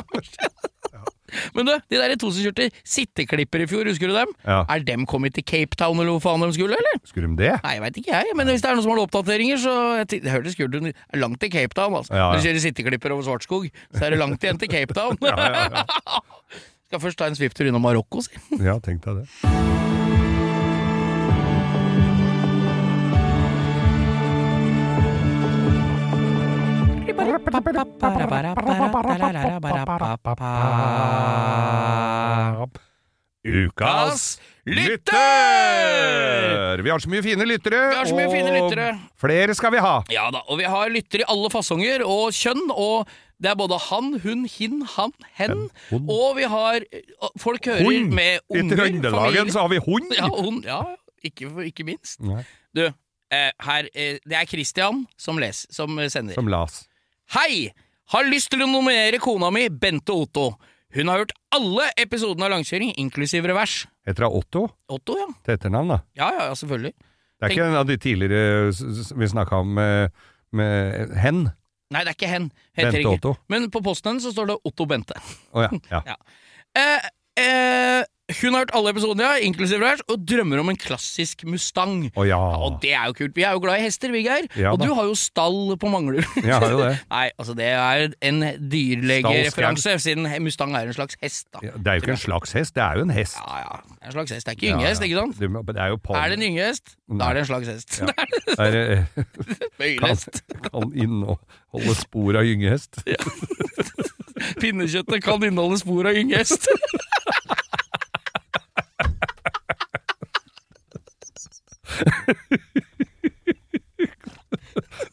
Men du, de der to som kjørte sitteklipper i fjor, husker du dem? Ja. Er dem kommet til Cape Town, eller hvor faen de skulle, eller? Skulle de det? Nei, jeg veit ikke jeg, men hvis det er noen som har oppdateringer, så jeg Det hørtes kult ut. Langt til Cape Town, altså. Ja, ja. Når du kjører sitteklipper over Svartskog, så er det langt igjen til Cape Town. (laughs) ja, (laughs) Skal først ta en svipptur innom Marokko, si. Ja, tenk deg det. Ukas lytter! Vi har så mye fine lyttere, Vi har så mye fine lyttere. flere skal vi ha. Ja da, og vi har lyttere i alle fasonger og kjønn, og det er både han, hun, hin, han, hen, hun. og vi har Folk hører Hund! med I unger, Trøndelagen familie. så har vi hund. Ja, hund, ja, ikke, ikke minst. Nei, Du, eh, her, eh, det er Christian som, les, som sender. som las. Hei! Har lyst til å nominere kona mi, Bente Otto. Hun har hørt alle episodene av Langkjøring, inklusiv revers. Heter hun Otto Otto, ja. til etternavn, da? Ja, ja, selvfølgelig. Det er ikke en av de tidligere vi snakka om med, med hen. Nei, det er ikke hen. Heter Bente. Otto. Men på posten hennes så står det Otto Bente. Å ja. ja. (laughs) Ja. Eh, eh, hun har hørt alle episodene, ja, inklusiv Lars, og drømmer om en klassisk Mustang. Å ja. Ja, og det er jo kult. Vi er jo glad i hester, vi, Geir. Ja og da. du har jo stall på Manglerud. Jeg har jo det. (laughs) Nei, altså det er en dyrlegereferanse, siden Mustang er en slags hest, da. Ja, Det er jo ikke en slags hest, det er jo en hest. Ja, ja. Det er en slags hest. Det er ikke yngehest, ikke sant? Det, det er jo pony. Er det en yngehest, da er det en slags hest. Ja. (laughs) Det er, (laughs) kan, Bøylest. kan inneholde spor av gyngehest. Pinnekjøttet kan inneholde spor av yngehest.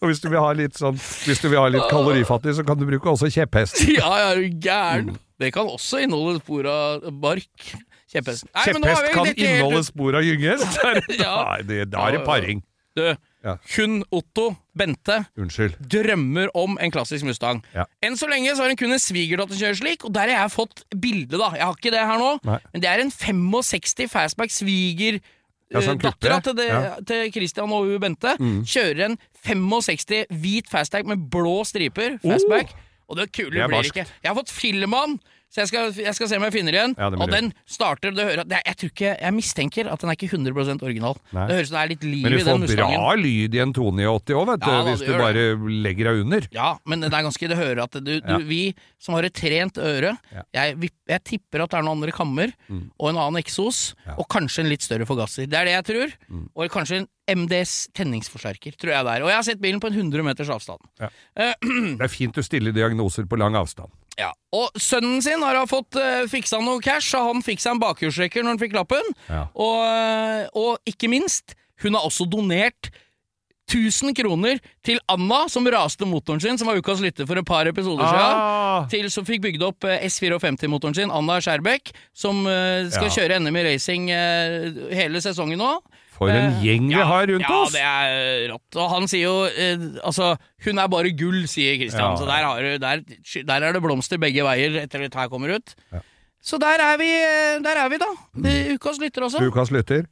Og hvis du vil ha litt sånn Hvis du vil ha litt kalorifattig, så kan du bruke også kjepphest. (laughs) ja, ja, er du gæren? Det kan også inneholde spor av bark. Kjepphest. Nei, Kjepphest kan inneholde spor av gyngehest! (laughs) Ja. Nei, det- Da er det paring. Du, Ja. Kun Otto, Bente, Unnskyld. drømmer om en klassisk Mustang. Ja. Enn så lenge så har hun kun en svigerdatter som kjører slik, og der har jeg fått bilde, da. Jeg har ikke det her nå, Nei. men det er en 65 fastback sviger... Ja, sånn eh, dattera til, det, Ja. Mm. til Christian og hun Bente kjører en 65 hvit fastback med blå striper. Fastback. Og det kule Oh! Blir ikke. Jeg har fått filmen, så jeg skal, jeg skal se om jeg finner igjen. Ja, og den starter du hører, det jeg, tror ikke, jeg mistenker at den er ikke 100% original. Nei. Det høres ut det er litt liv Men du får bra lyd i en 289 òg, vet du, Ja, da, hvis du bare legger deg under. Ja, men det er ganske Det hører at du, Ja. Vi som har et trent øre jeg, jeg tipper at det er noen andre kammer Mm. og en annen eksos, og kanskje en litt større forgasser. Det er det jeg tror. Mm. Og kanskje en MDS tenningsforsterker, tror jeg det er. Og jeg har sett bilen på en 100 meters avstand. Ja. Uh, (clears throat) Det er fint å stille diagnoser på lang avstand. Ja. Og sønnen sin har han fått uh, fiksa noe cash, så han fikk seg en bakhjulstrekker når han fikk lappen. Ja. Og, eh, og ikke minst, hun har også donert 1000 kroner til Anna, som raste motoren sin, som var ukas lytter for et par episoder siden. Ah, Til som fikk bygd opp eh, S54-motoren sin, Anna Skjærbekk, som uh, skal Ja. kjøre NM i racing eh, hele sesongen nå. For en Eh, gjeng vi ja, har rundt ja, oss! det er rått. Og han sier jo eh, Altså, hun er bare gull, sier Kristian. Ja. Så der, har du, der, der er det blomster begge veier etter at her kommer ut. Ja. Så der er vi, eh, der er vi da. Eh, Ukas lytter også. Ukas lytter.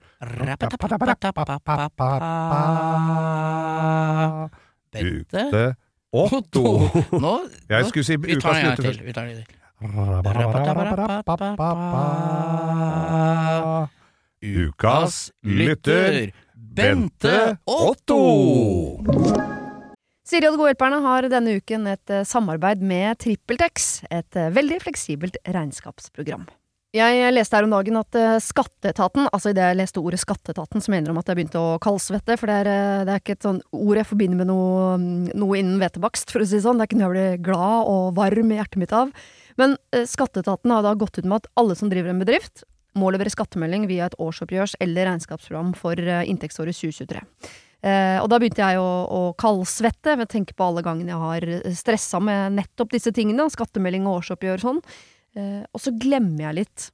Bente Ute Otto. Nå, Jeg skulle si ukas lytter først. Vi tar en gang til. Ukas lytter, Bente Otto. Siri og De gode hjelperne har denne uken et eh, samarbeid med TrippelTex, et eh, veldig fleksibelt regnskapsprogram. Jeg leste her om dagen at eh, Skatteetaten, altså idet jeg leste ordet Skatteetaten, så mener de at jeg begynte å kaldsvette, for det er, eh, det er ikke et sånn ord jeg forbinder med noe, mm, noe innen hvetebakst, for å si det sånn. Det er ikke noe jeg blir glad og varm i hjertet mitt av. Men eh, Skatteetaten har da gått ut med at alle som driver en bedrift, må levere skattemelding via et årsoppgjørs- eller regnskapsprogram for eh, inntektsåret 2023. Eh, og da begynte jeg å, å kaldsvette ved å tenke på alle gangene jeg har stressa med nettopp disse tingene, skattemelding og årsoppgjør og sånn. Eh, og så glemmer jeg litt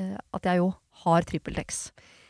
eh, at jeg jo har TrippelTex.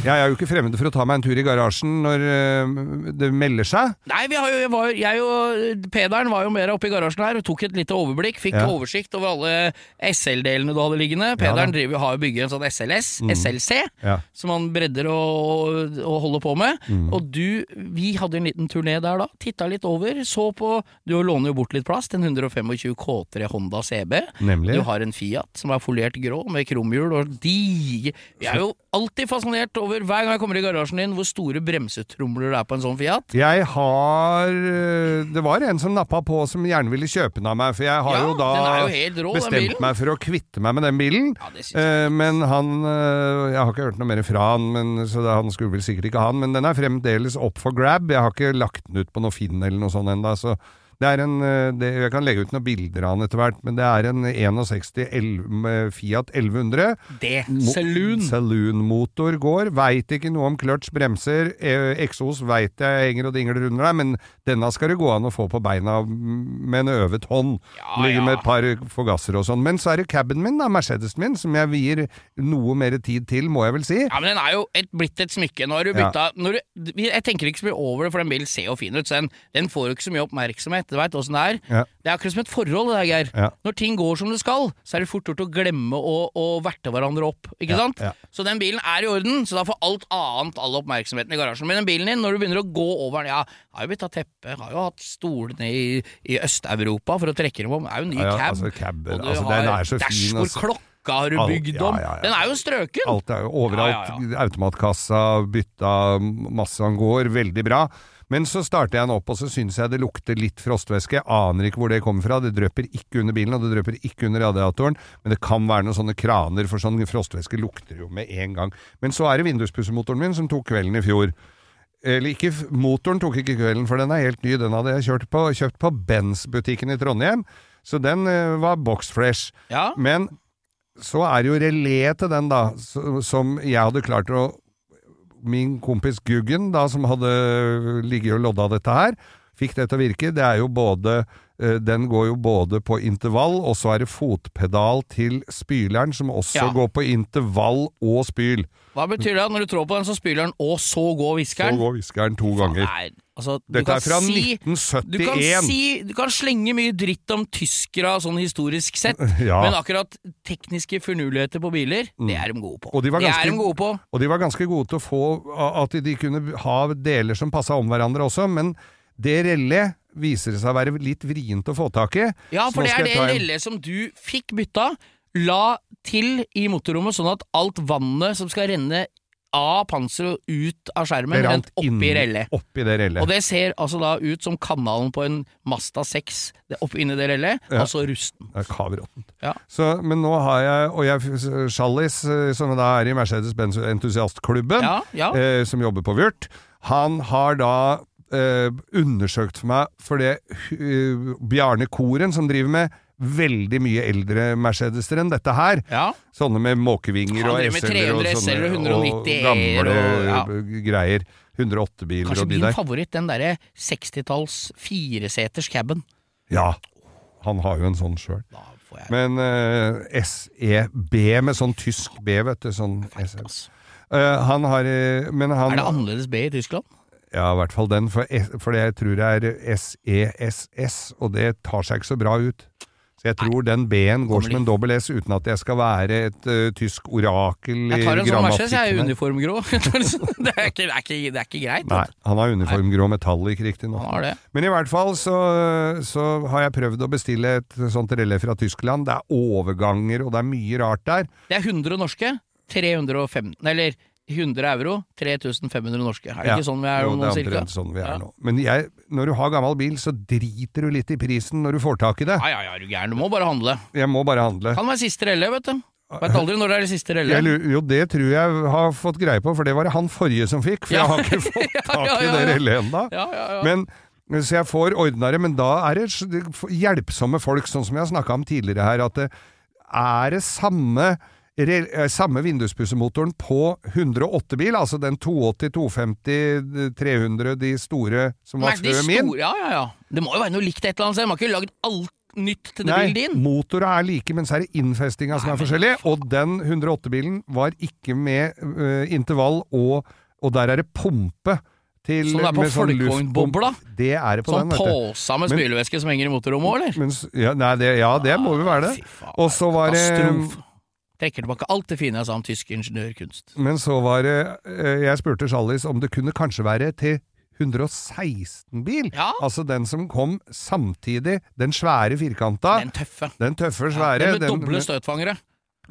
Jeg er jo ikke fremmed for å ta meg en tur i garasjen når øh, det melder seg. Nei, vi har jo, jeg, var, jeg og Pederen var jo mer oppe i garasjen her og tok et lite overblikk. Fikk Ja. oversikt over alle SL-delene du hadde liggende. Pederen driver har jo bygget en sånn SLS, Mm. SLC, Ja. som han bredder og, og holder på med. Mm. Og du, vi hadde en liten turné der da. Titta litt over, så på Du låner jo bort litt plass til en 125 K3 Honda CB. Nemlig. Du har en Fiat som er folert grå med kromhjul og diger Vi er jo alltid fascinert over, hver gang jeg kommer i garasjen din, hvor store bremsetromler det er på en sånn Fiat. Jeg har øh, Det var en som nappa på som gjerne ville kjøpe den av meg, for jeg har Ja, jo da jo rå, bestemt meg for å kvitte meg med den bilen. Ja. Eh, men han øh, Jeg har ikke hørt noe mer fra han, men, så han skulle vel sikkert ikke ha den. Men den er fremdeles opp for grab. Jeg har ikke lagt den ut på noe Finn eller noe sånt ennå. Så det er en øh, det, Jeg kan legge ut noen bilder av den etter hvert, men det er en 61 11, Fiat 1100. Det. Saloon. Saloon-motor går. Veit ikke noe om clutch, bremser. Eh, Eksos veit jeg henger og dingler under deg, men denne skal det gå an å få på beina med en øvet hånd. Ja, Ligger ja. med et par forgassere og sånn. Men så er det caben min, da, Mercedesen min, som jeg vier noe mer tid til, må jeg vel si. Ja, men den er jo et, blitt et smykke. Nå har du bytta ja. du, Jeg tenker ikke så mye over det, for den bilen ser jo fin ut. Så den, den får jo ikke så mye oppmerksomhet. Du veit åssen det er. Ja. Det er akkurat som et forhold, det der, Geir. Ja. Når ting går som det skal, så er det fort gjort å glemme å, å verte hverandre opp. Ikke Ja, sant? ja. Så den bilen er i orden, så da får alt annet all oppmerksomheten i garasjen. Men den bilen din, når du begynner å gå over den Ja, har jo bytta teppe, har jo hatt stolene i, i Øst-Europa for å trekke dem om. Det er jo en ny Ja, ja, cab. altså, cab, og du altså, har den er så fin, dashbord, altså. har du bygd om. ja, ja. Den er jo strøken. Alt er jo overalt. Ja, ja, Automatkassa, bytta masse han går. Veldig bra. Men så starter jeg den opp, og så syns jeg det lukter litt frostvæske. Jeg aner ikke hvor det kommer fra. Det drypper ikke under bilen, og det drypper ikke under radiatoren. Men det kan være noen sånne kraner, for sånn frostvæske lukter jo med en gang. Men så er det vinduspussemotoren min som tok kvelden i fjor. Eller ikke, motoren tok ikke kvelden, for den er helt ny. Den hadde jeg på, kjøpt på Benz-butikken i Trondheim. Så den eh, var box fresh. Ja. Men så er det jo relé til den, da, som jeg hadde klart å Min kompis Guggen, da, som hadde ligget og lodda dette her, fikk det til å virke. Det er jo både Den går jo både på intervall, og så er det fotpedal til spyleren, som også Ja. går på intervall og spyl. Hva betyr det? Når du trår på den, så spyler den, og så går Så går viskeren to ganger. Nei, altså, Dette er fra si, Du kan, 1971. si, du kan slenge mye dritt om tyskere sånn historisk sett, (laughs) Ja. men akkurat tekniske finurligheter på biler, det er de gode på. Og de var det ganske- er de gode på. Og de var ganske gode til å få at de kunne ha deler som passa om hverandre også, men det relé viser det seg å være litt vrient å få tak i. Ja, for det er det relle som du fikk bytta, la til i motorrommet, sånn at alt vannet som skal renne av panseret og ut av skjermen, rent oppi rellet. Oppi det. Og det ser altså da ut som kanalen på en Masta 6 det oppi inni det rellet, Ja. altså rusten. Det er kavråttent. Ja. Så, men nå har jeg, og jeg, Shallis, eh, som da er i Mercedes-Benz entusiastklubben, Ja, ja. eh, som jobber på Vyrt, han har da eh, undersøkt for meg, for det uh, Bjarne Koren, som driver med veldig mye eldre Mercedeser enn dette her, ja. sånne med måkevinger og SL-er og sånne, 190 gamle og- ja. greier. 108-biler Kanskje og de min favoritt, den derre 60-talls fireseters caben. Ja, han har jo en sånn sjøl. Men uh, SEB med sånn tysk B, vet du. Sånn. Eh, han har eh, Men han Er det annerledes B i Tyskland? Ja, i hvert fall den, for, for jeg tror det er SESS, og det tar seg ikke så bra ut. Så jeg tror den B-en går som en dobbel S, uten at jeg skal være et uh, tysk orakel i grammatikken. Jeg tar en sånn Mercedes, jeg er uniformgrå. (laughs) det, er ikke, det, er ikke, det er ikke greit. Nei, han har uniformgrå metallic, riktignok. Det. Men i hvert fall så, så har jeg prøvd å bestille et sånt relé fra Tyskland. Det er overganger, og det er mye rart der. Det er 100 norske, 315 Eller 100 euro, 3500 norske. Er det Ja. ikke sånn vi er Jo, nå, det er cirka? omtrent sånn vi er Ja. nå. Men jeg, når du har gammel bil, så driter du litt i prisen når du får tak i det. Ja, ja, ja, du gæren. Du må bare handle. Jeg må bare handle. Kan være siste relle, vet du. Vet aldri når det er det siste relle. Jeg, jo, det tror jeg har fått greie på, for det var det han forrige som fikk. For Ja. jeg har ikke (laughs) fått Ja, tak ja, i det rellet ennå. Ja, ja, ja. Men Så jeg får ordna det, men da er det hjelpsomme folk, sånn som jeg har snakka om tidligere her, at det er det samme samme vinduspussemotoren på 108-bil, altså den 280, 250, 300, de store som var før min. ja, ja, ja. Det må jo være noe likt et eller annet sted. Man har ikke lagd alt nytt til det Nei, bilen din. motora er like, men så er det innfestinga som er forskjellig. Og den 108-bilen var ikke med uh, intervall, og, og der er det pumpe til Som det er på med sånn folkevognbobla? Det er det på Sånn den, vet påsa med spylevæske som henger i motorrommet òg, eller? Men, ja, nei, det, ja, det må jo være det. Og så var det. Trekker tilbake alt det fine jeg sa om tysk ingeniørkunst. Men så var det øh, Jeg spurte Charlies om det kunne kanskje være til 116-bil. Ja. Altså den som kom samtidig. Den svære firkanta. Den tøffe. Den tøffe, Ja, svære. den med den- doble støtfangere.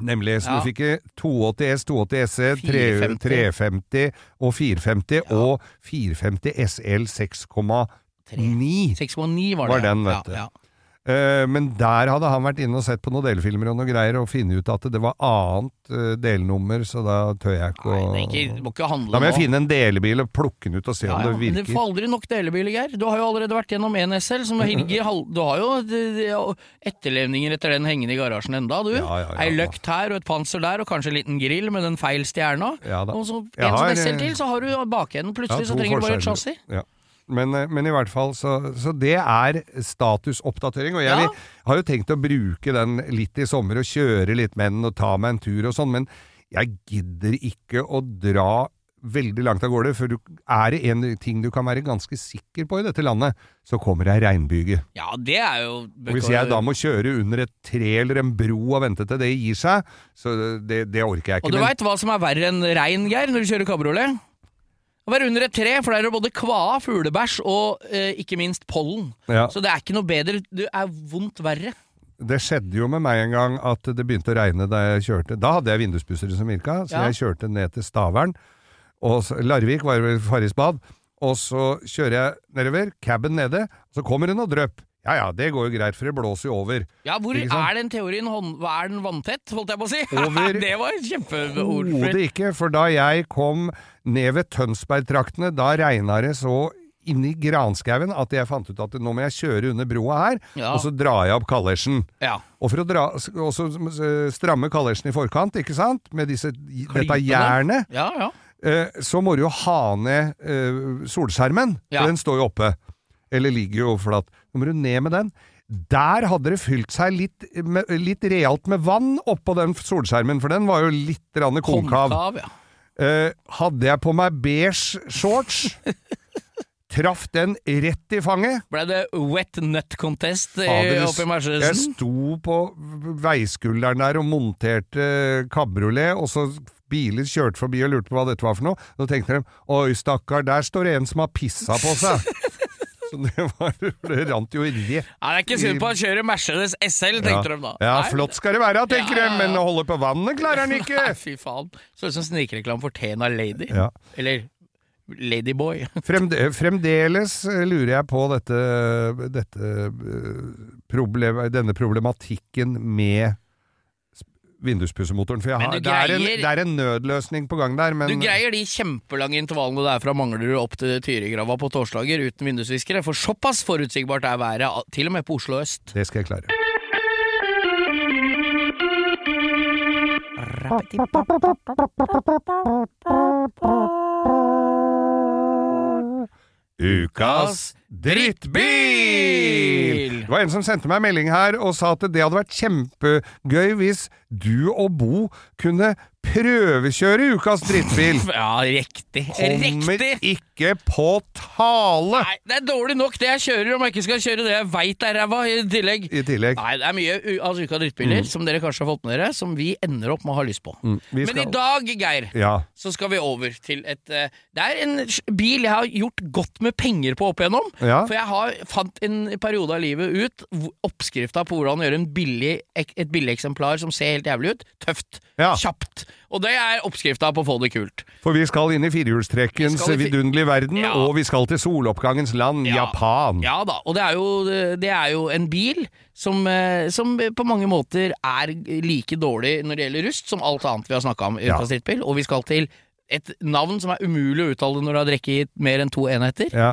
Nemlig. Så Ja. du fikk i 280 S, 280 SE, 350. 350 og 450, Ja. og 450 SL 6,9. 6,9 var det. Var den, ja. vet du. Eh, men der hadde han vært inne og sett på noen delfilmer og noe greier, og funnet ut at det var annet eh, delnummer, så da tør jeg ikke Nei, å er ikke, må ikke handle Da må jeg nå. finne en delebil og plukke den ut og se Ja, om det men du får aldri nok delebiler, Geir. Du har jo allerede vært gjennom en SL. Som Helge (laughs) du har jo etterlevninger etter den hengende i garasjen enda, du. Ja, ja, ja. Ei løkt her og et panser der, og kanskje en liten grill med den feil stjerna. Og så en sånn SL til, så har du bakenden. Plutselig så trenger du bare et chassis. Ja. Men, eh, men i hvert fall, så, så det er statusoppdatering. Og jeg Ja. har jo tenkt å bruke den litt i sommer og kjøre litt med den og ta meg en tur og sånn, men jeg gidder ikke å dra veldig langt av gårde, for du, er det en ting du kan være ganske sikker på i dette landet, så kommer det ei regnbyge. Ja, det er jo Og hvis jeg da må kjøre under et tre eller en bro og vente til det gir seg, så det, det orker jeg ikke. Og du veit hva som er verre enn regn, Geir, når du kjører kabriolet? Å være under et tre, for der er det både kvae, fuglebæsj og eh, ikke minst pollen. ja. Så det er ikke noe bedre. Det er vondt verre. Det skjedde jo med meg en gang at det begynte å regne da jeg kjørte. Da hadde jeg vinduspussere som virka, så Ja. jeg kjørte ned til Stavern. Og så, Larvik var vel Farris bad. Og så kjører jeg nedover, caben nede, så kommer det noe drypp. Ja ja, det går jo greit, for det blåser jo over. Ja, hvor er den teorien hånd... Er den vanntett, holdt jeg på å si? (laughs) Over- det var et kjempeord. Overhodet ikke, for da jeg kom ned ved Tønsbergtraktene, da regna det så inni granskauen at jeg fant ut at nå må jeg kjøre under broa her, Ja. og så drar jeg opp kalesjen. Ja. Og for å dra, også stramme kalesjen i forkant, ikke sant, med disse, dette jernet, ja, ja. eh, så må du jo ha ned eh, solskjermen, for den står jo oppe. Eller ligger jo flatt. Nå må du ned med den. Der hadde det fylt seg litt, med, litt realt med vann oppå den solskjermen, for den var jo litt grann konkav. Konkav, ja. Eh, hadde jeg på meg beige shorts, (laughs) traff den rett i fanget. Ble det wet nut contest i, oppi Jeg sto på veiskulderen der og monterte kabriolet, og så biler kjørte forbi og lurte på hva dette var for noe. Da tenkte de oi stakkar, der står det en som har pissa på seg. (laughs) Så det, var, det rant jo inni. Ja, det er ikke synd på han kjører Mercedes SL, tenkte de da. Ja, flott skal det være, tenker Ja, de, ja, ja. men å holde på vannet klarer han (laughs) ikke. Nei, fy faen. Så ut som snikreklame for Tena Lady. Ja. Eller Ladyboy. (laughs) Fremde, fremdeles eh, lurer jeg på dette, dette eh, problem, denne problematikken med sp- vinduspussemotoren. For har, det, er en, det er en nødløsning på gang der, men Du greier de kjempelange intervallene der er fra Manglerud opp til Tyrigrava på torsdager uten vindusviskere, for såpass forutsigbart er været, til og med på Oslo øst. det skal jeg klare. Ukas drittbil! Det var en som sendte meg melding her og sa at det hadde vært kjempegøy hvis du og Bo kunne prøvekjøre ukas drittbil. (laughs) Ja, riktig. Kommer Riktig! ikke på tale! Nei, det er dårlig nok det jeg kjører, om jeg ikke skal kjøre det jeg veit er ræva i tillegg. I tillegg. Nei, det er mye av altså, uka drittbiler som dere kanskje har fått med dere, som vi ender opp med å ha lyst på. Mm, vi Men i dag, Geir, Ja. så skal vi over til et eh, Det er en bil jeg har gjort godt med penger på opp igjennom. Ja. For jeg har fant en periode av livet ut oppskrifta på hvordan gjøre en billig, et billig eksemplar som ser helt jævlig ut, tøft, Ja. kjapt. Og det er oppskrifta på å få det kult. For vi skal inn i firehjulstrekkens vi fi- vidunderlige verden, Ja. og vi skal til soloppgangens land, Ja. Japan. Ja da, og det er jo, det er jo en bil som, eh, som på mange måter er like dårlig når det gjelder rust, som alt annet vi har snakka om i Ja. drittbil. Og vi skal til et navn som er umulig å uttale når du har drukket mer enn to enheter. Ja.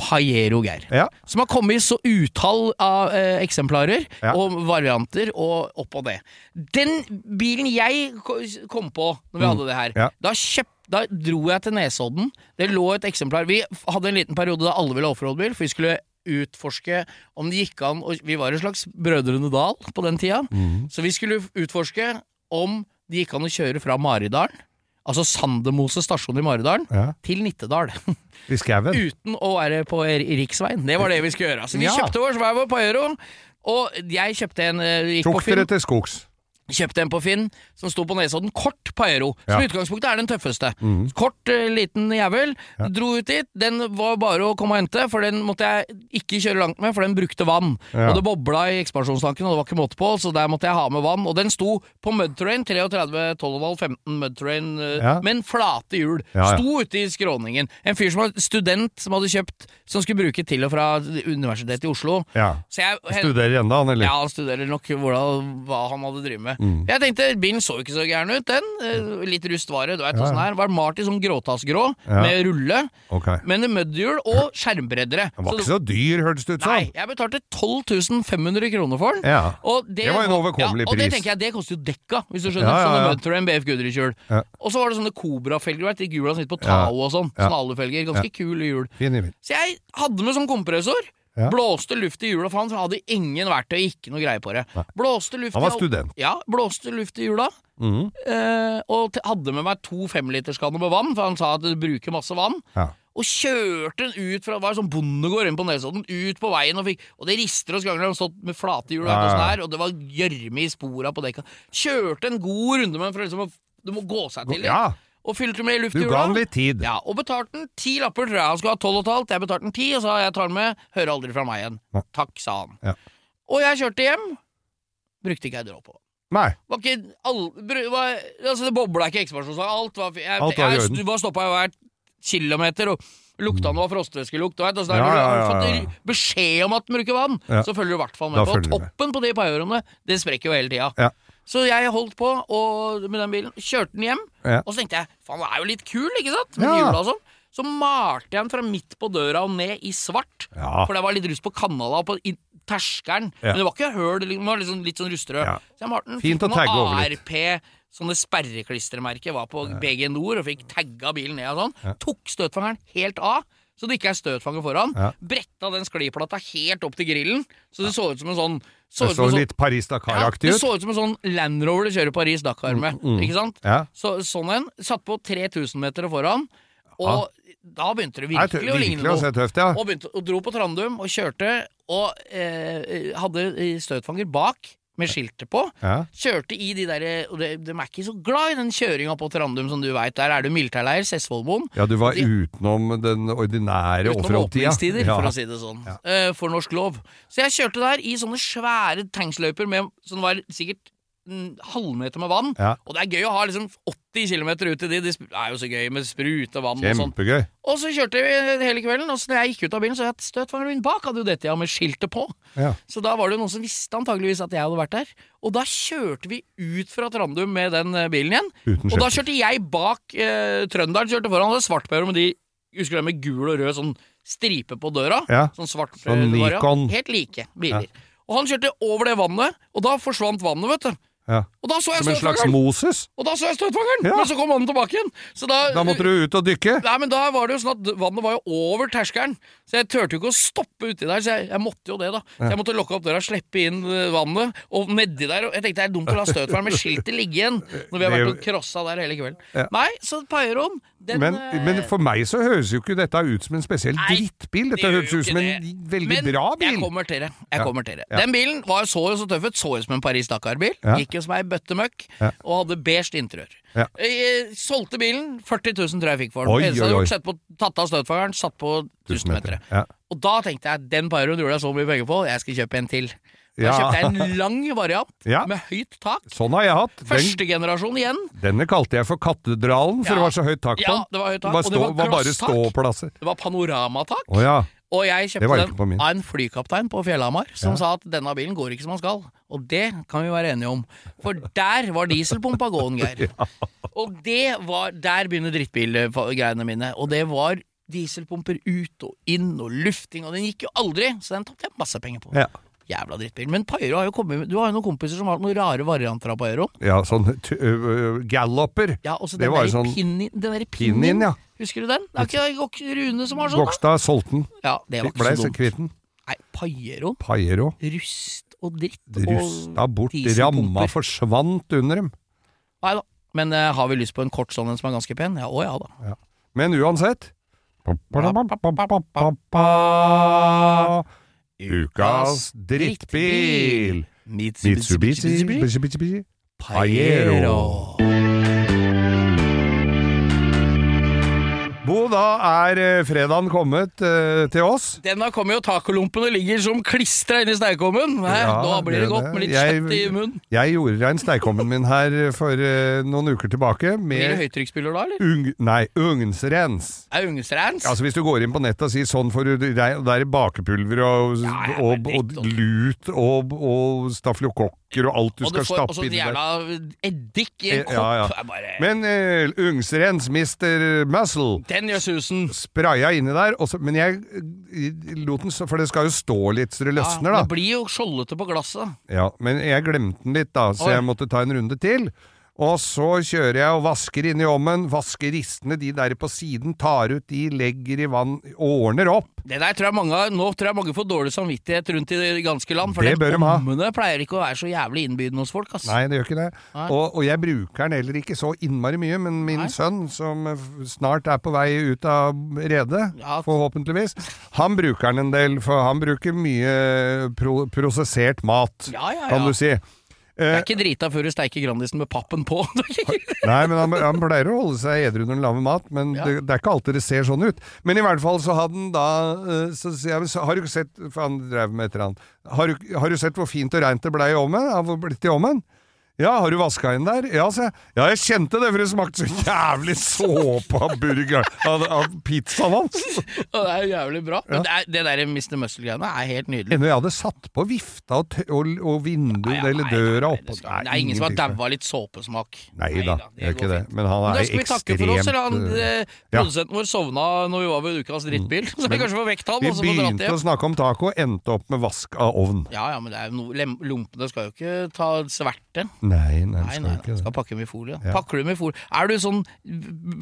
Pajero, Geir. Ja. Som har kommet i så utall av eh, eksemplarer Ja. og varianter og opp og ned. Den bilen jeg kom på når vi hadde det her, Mm. Ja. da, kjøp, da dro jeg til Nesodden. Det lå et eksemplar Vi hadde en liten periode da alle ville ha offroad-bil, for vi skulle utforske om det gikk an Vi var en slags Brødrene Dal på den tida, Mm. så vi skulle utforske om det gikk an å kjøre fra Maridalen, altså Sandemose stasjon i Maridalen, Ja. til Nittedal. (laughs) I skauen. uten å være på r- riksveien. Det var det vi skulle gjøre. Så vi Ja. kjøpte vår hver vår Euro, og jeg kjøpte en eh, gikk på Tok Finn, dere til skogs? Kjøpte en på Finn som sto på Nesodden. Kort Pajero, som Ja. i utgangspunktet er den tøffeste. Mm. Kort, eh, liten jævel. Dro ut dit. Den var bare å komme og hente, for den måtte jeg ikke kjøre langt med, for den brukte vann. Ja. Og det bobla i ekspansjonstanken, og det var ikke måte på, så der måtte jeg ha med vann. Og den sto på mudterrain, 33, 12,5, 15 mudterrain, Ja. men flate hjul. Ja, ja. Sto ute i skråningen. En fyr som var student, som hadde kjøpt, som skulle bruke til og fra Universitetet i Oslo. Ja. Jeg, Studerer ennå, han, eller? ja, han studerer nok hvordan, hva han hadde drevet med. Mm. Jeg tenkte, bilen så ikke så gæren ut, den. Eh, Litt rust var det, du vet Ja, åssen ja. det er. Var Marty som gråtassgrå, Ja. med rulle, okay. men mudhjul og skjermbreddere. Den var Så ikke så dyr, hørtes det ut som. Nei, jeg betalte 12 500 kroner for den. Ja. Og det, Det var en overkommelig ja, Og det tenker jeg, det koster jo dekka, hvis du skjønner. Sånne Mudterrain BF Goodrich-hjul. Ja. Og så var det sånne Cobra-felger, vet de gula som sitter på. Tao og sånn. Alufelger. Ganske kule hjul. Så jeg hadde med sånn kompressor. Ja. Blåste luft i hjula, for han hadde ingen verktøy, ikke noe greie på det. Nei. Blåste luft Han var i student. Ja, blåste luft i hjula. Mm. Eh, og hadde med meg to femliterskanner med vann, for han sa at det bruker masse vann. Ja. Og kjørte den ut fra Det var sånn bondegård inne på Nesodden, ut på veien, og, fikk, og det rister oss ganger. Han stått med flate hjul, vet ja. det er, og det var gjørme i spora på dekka. Kjørte en god runde med den, for liksom å Du må gå seg til ja. Og fylte med luft i Du ga han litt tid. Ja, og betalte den ti lapper, tror jeg. Han skulle ha tolv og et halvt. Jeg betalte den ti, og sa jeg tar den med. Hører aldri fra meg igjen. Nei. Takk, sa han. Ja. Og jeg kjørte hjem. Brukte ikke ei dråpe. Nei. Var ikke all, bru, var, altså Det bobla ikke ekspansjonssag. Alt var fi- jeg, Alt var i jeg, orden. jeg, var stoppa hver kilometer, og lukta noe var frostvæskelukt. Du vet, altså, der Ja, Når du ja, har ja, fått beskjed om at den bruker vann, Ja. så følger du i hvert fall Da med på. følger du med. Toppen på de paiørene, det sprekker jo hele tida. Ja. Så jeg holdt på og, med den bilen, kjørte den hjem, Ja. og så tenkte jeg faen, det er jo litt kul, ikke sant? Med Ja. hjula og sånn. Så malte jeg den fra midt på døra og ned i svart. Ja. For det var litt rust på kanala og på terskelen. Men det var ikke høl, det var liksom, litt sånn rustrød. Så jeg malte den. Fint fikk noen noe. ARP, sånne sperreklistremerker, var på BG Nord og fikk tagga bilen ned og sånn. Tok støtfangeren helt av. Så det ikke er støtfanger foran. Ja. Bretta den skliplata helt opp til grillen, så det så ut som en sånn så Det så sånn- litt Paris Dakar-aktig ut. det så ut som en sånn Land Rover du kjører Paris-Dakar med. Mm, mm. Ikke sant? Ja. Så, sånn en. Satt på 3000 meter foran, og da begynte det virkelig, er tø- virkelig å ligne noe. tøft, ja. Og, begynte, og dro på Trandum og kjørte, og eh, hadde støtfanger bak med skiltet på. Ja. Kjørte i de der Og de, de er ikke så glad i den kjøringa på Trandum, som du veit. Der er det militærleir, Sessvollmoen. ja, du var De- utenom den ordinære Utenom offroad-tida. åpningstider, Ja. for å si det sånn. eh, for norsk lov. Så jeg kjørte der i sånne svære tanksløyper med, som var sikkert en halvmeter med vann. Ja. Og det er gøy å ha liksom 80 km ut i de. Det er jo så gøy med sprut og vann og sånn. Kjempegøy. Og så kjørte vi hele kvelden, og så når jeg gikk ut av bilen, så hadde jeg støtfangeren min bak, hadde jo dette ja, med skiltet på. Ja. Så da var det jo noen som visste antageligvis at jeg hadde vært der. Og da kjørte vi ut fra Trandum med den eh, bilen igjen. Uten Og da kjørte jeg bak eh, Trønderen, kjørte foran. Det svartpeiro med de Husker du det med gul og rød sånn stripe på døra? Ja. Sånn svart Sånn eh. Nikon. Helt like biler. Og han kjørte over det vannet, og da forsvant vannet, vet du. Ja. Og da så jeg Som en slags! Moses. Og da så jeg støtfangeren! Ja. Men så kom vannet tilbake igjen. Så da, Da måtte du ut og dykke. Nei, men da var det jo sånn at vannet var jo over terskelen, så jeg turte jo ikke å stoppe uti der, så jeg, jeg måtte jo det, da. Så jeg måtte lukke opp døra, slippe inn eh, vannet, og nedi der og Jeg tenkte det er dumt å la støtfangeren med skiltet ligge igjen når vi har vært og crossa der hele kvelden. Ja. Nei, så Pyron, den Men, eh, men for meg så høres jo ikke dette ut som en spesiell Nei, drittbil. Dette det høres ut som det. en veldig Men bra bil. Jeg kommer til det. Jeg Ja. kommer til det. Ja. Den bilen var, så jo så tøff ut, så ut som en Paris-Dakar-bil. Ja. Gikk jo som ei bøttemøkk, Ja. og hadde beige interiør. Ja. Jeg solgte bilen, 40 000 tror jeg fikk for den. Oi, Eneste jeg hadde gjort, på, tatt av støtfangeren, satt på 1000 meter. Ja. Og da tenkte jeg den Pyroen gjorde jeg så mye penger på, jeg skal kjøpe en til. Da kjøpte jeg en lang variant (laughs) Ja. med høyt tak. Sånn har jeg hatt. Den, Første generasjon igjen. denne kalte jeg for Katedralen, for Ja. det var så høyt tak på Ja, det var høyt tak, Bare og det var var bare ståplasser. Det var panoramatak. Oh, ja. Og jeg kjøpte den av en flykaptein på Fjellhamar som Ja. sa at denne bilen går ikke som den skal. Og det kan vi være enige om. For der var dieselpumpa gåen, (laughs) Geir. Og det var Der begynner drittbilgreiene mine. Og det var dieselpumper ut og inn og lufting, og den gikk jo aldri, så den tapte jeg masse penger på. Ja. Jævla drittbil. Men Pajero har jo kommet Du har jo noen kompiser som har noen rare varianter av Pajero. ja, sånn ø, galloper. Ja, og så den derre sånn pinnin, den der pinnin. ja. Husker du den? Det er ikke Rune som har sånn? Gokstad solgte den. Ja, det var ikke så dumt. Nei, Pajero. Pajero. Rust og dritt Rusta bort. Ramma forsvant under dem. Nei da. Men uh, har vi lyst på en kort sånn en som er ganske pen? Ja, å ja da. Men uansett Ukas drittbil! Mitsubishi Mitsubishi Pajero. Bo, da er eh, fredagen kommet eh, til oss. Den har kommet, og tacolompene ligger som klistra inni steikommen. Ja, Nå blir det det- godt med litt jeg- kjøtt i munnen. Jeg gjorde rein steikommen min her for eh, noen uker tilbake Blir det med høytrykksspyler da, eller? ung, nei, ugnsrens. Er ugnsrens? Altså Hvis du går inn på nettet og sier sånn får du rein, der er bakepulver og, Ja, ja, og, og, og- lut og, og stafylokokker og alt du og du skal stappe inn stappe Og der. jævla eddik i en Eh, kopp. ja, ja. Bare Men uh, ungsrens Mr. Muscle, susen. spraya inni der. Og så, men jeg lot den for det skal jo stå litt så det løsner, da. det blir jo skjoldete på glasset. Ja, Men jeg glemte den litt, da, så Oi. jeg måtte ta en runde til. Og så kjører jeg og vasker inn i ovnen, vasker ristene, de der på siden, tar ut de, legger i vann, ordner opp. Det der tror jeg mange, Nå tror jeg mange får dårlig samvittighet rundt i det ganske land, for Det bør ommene de ha. pleier ikke å være så jævlig innbydende hos folk. ass. Nei, det gjør ikke det. Og, og jeg bruker den heller ikke så innmari mye, men min Nei. sønn, som snart er på vei ut av redet, Ja. forhåpentligvis, han bruker den en del, for han bruker mye pro prosessert mat, Ja, ja, kan du si. Jeg Eh, er ikke drita før du steiker Grandisen med pappen på. (laughs) Nei, men han, han pleier å holde seg edru når han lager mat, men Ja. det, det er ikke alltid det ser sånn ut. Men i hvert fall så hadde han da eh, Så så har du ikke sett For han drev med et eller annet. Har du, har du sett hvor fint og reint det ble i ovnen? Har det blitt i ovnen? Ja, har du vaska inn der? Ja, sa jeg. Ja, jeg kjente det, for det smakte så jævlig såpe av burger av, av pizzaen hans. (laughs) Og det er jo jævlig bra. Men det, er, det der Mr. Muscle-greiene er helt nydelig. Ennå jeg hadde satt på vifta og, og, og vinduet ja, ja, eller døra oppå det, er ingen som har daua litt såpesmak. Nei da, det er ikke det. Men han er ekstremt da skal vi takke for oss, eller han, eh, ja. Produsenten vår sovna når vi var ved ukas drittbil, (laughs) så vi kanskje får vekt han, Vi begynte å snakke om taco, endte opp med vask av ovn. Ja ja, men det er jo noe lem- Lompene skal jo ikke ta sverte. Nei, nei, Nei, skal nei, ikke det. skal pakke i folie. Ja. Pakker du med folie Er du sånn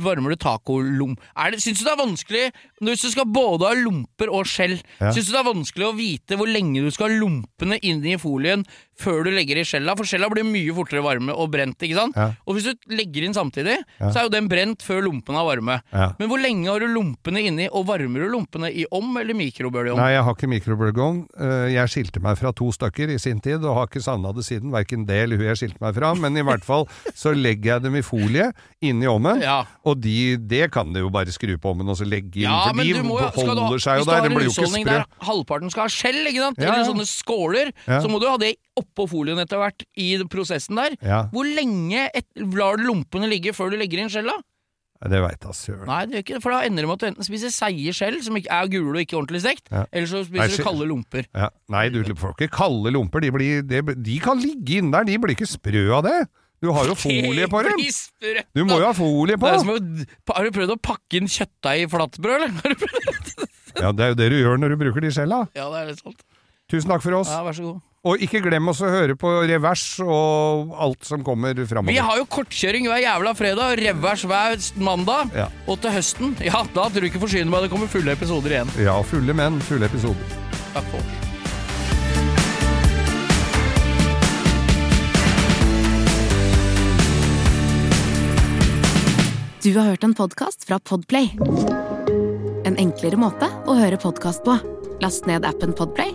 Varmer du tacolom? Det, syns du det er vanskelig Hvis du skal både ha lomper og skjell, Ja. syns du det er vanskelig å vite hvor lenge du skal ha lompene inni folien før du legger i skjella, for skjella blir mye fortere varme og brent. ikke sant? Ja. Og hvis du legger inn samtidig, så er jo den brent før lompene er varme. Ja. Men hvor lenge har du lompene inni, og varmer du lompene i om eller mikrobølgeovn? Nei, jeg har ikke mikrobølgeovn. Eh, Jeg skilte meg fra to stykker i sin tid, og har ikke savna det siden. Verken det eller hun jeg skilte meg fra. Men i hvert fall så legger jeg dem i folie inni ovnen. Ja. Og de, det kan du jo bare skru på ovnen og så legge inn, Ja, for de må beholder ha- seg jo der. har en blir jo ikke sprø. halvparten skal ha skjell, ikke sant? Ja, eller sånne skåler, Ja. så må du ha det oppå folien etter hvert i prosessen der. Ja, Hvor lenge et, lar du lompene ligge før du legger inn skjella? det veit da søren. Nei, det gjør ikke for da ender det med at du enten spiser seige skjell, som er gule og ikke ordentlig stekt, Ja. eller så spiser Nei, du kalde lomper. Ja. Nei, du får ikke kalde lomper. De, blir, de, de kan ligge inne der, de blir ikke sprø av det. Du har jo (laughs) folie på dem. Du må jo ha folie på. å- Har du prøvd å pakke inn kjøttdeig i flatbrød, eller? (laughs) Har du prøvd? Ja, det er jo det du gjør når du bruker de skjella. Ja, det er litt sant. Tusen takk for oss. Ja, vær så god. Og ikke glem oss å høre på revers og alt som kommer framover. Vi har jo kortkjøring hver jævla fredag, revers hver mandag. Ja. Og til høsten, (laughs) ja, da tror du ikke forsyne meg, det kommer fulle episoder igjen. Ja, fulle menn, fulle episoder. Takk for oss. Du har hørt en podcast fra Podplay. En enklere måte å høre podcast på. Last ned appen Podplay,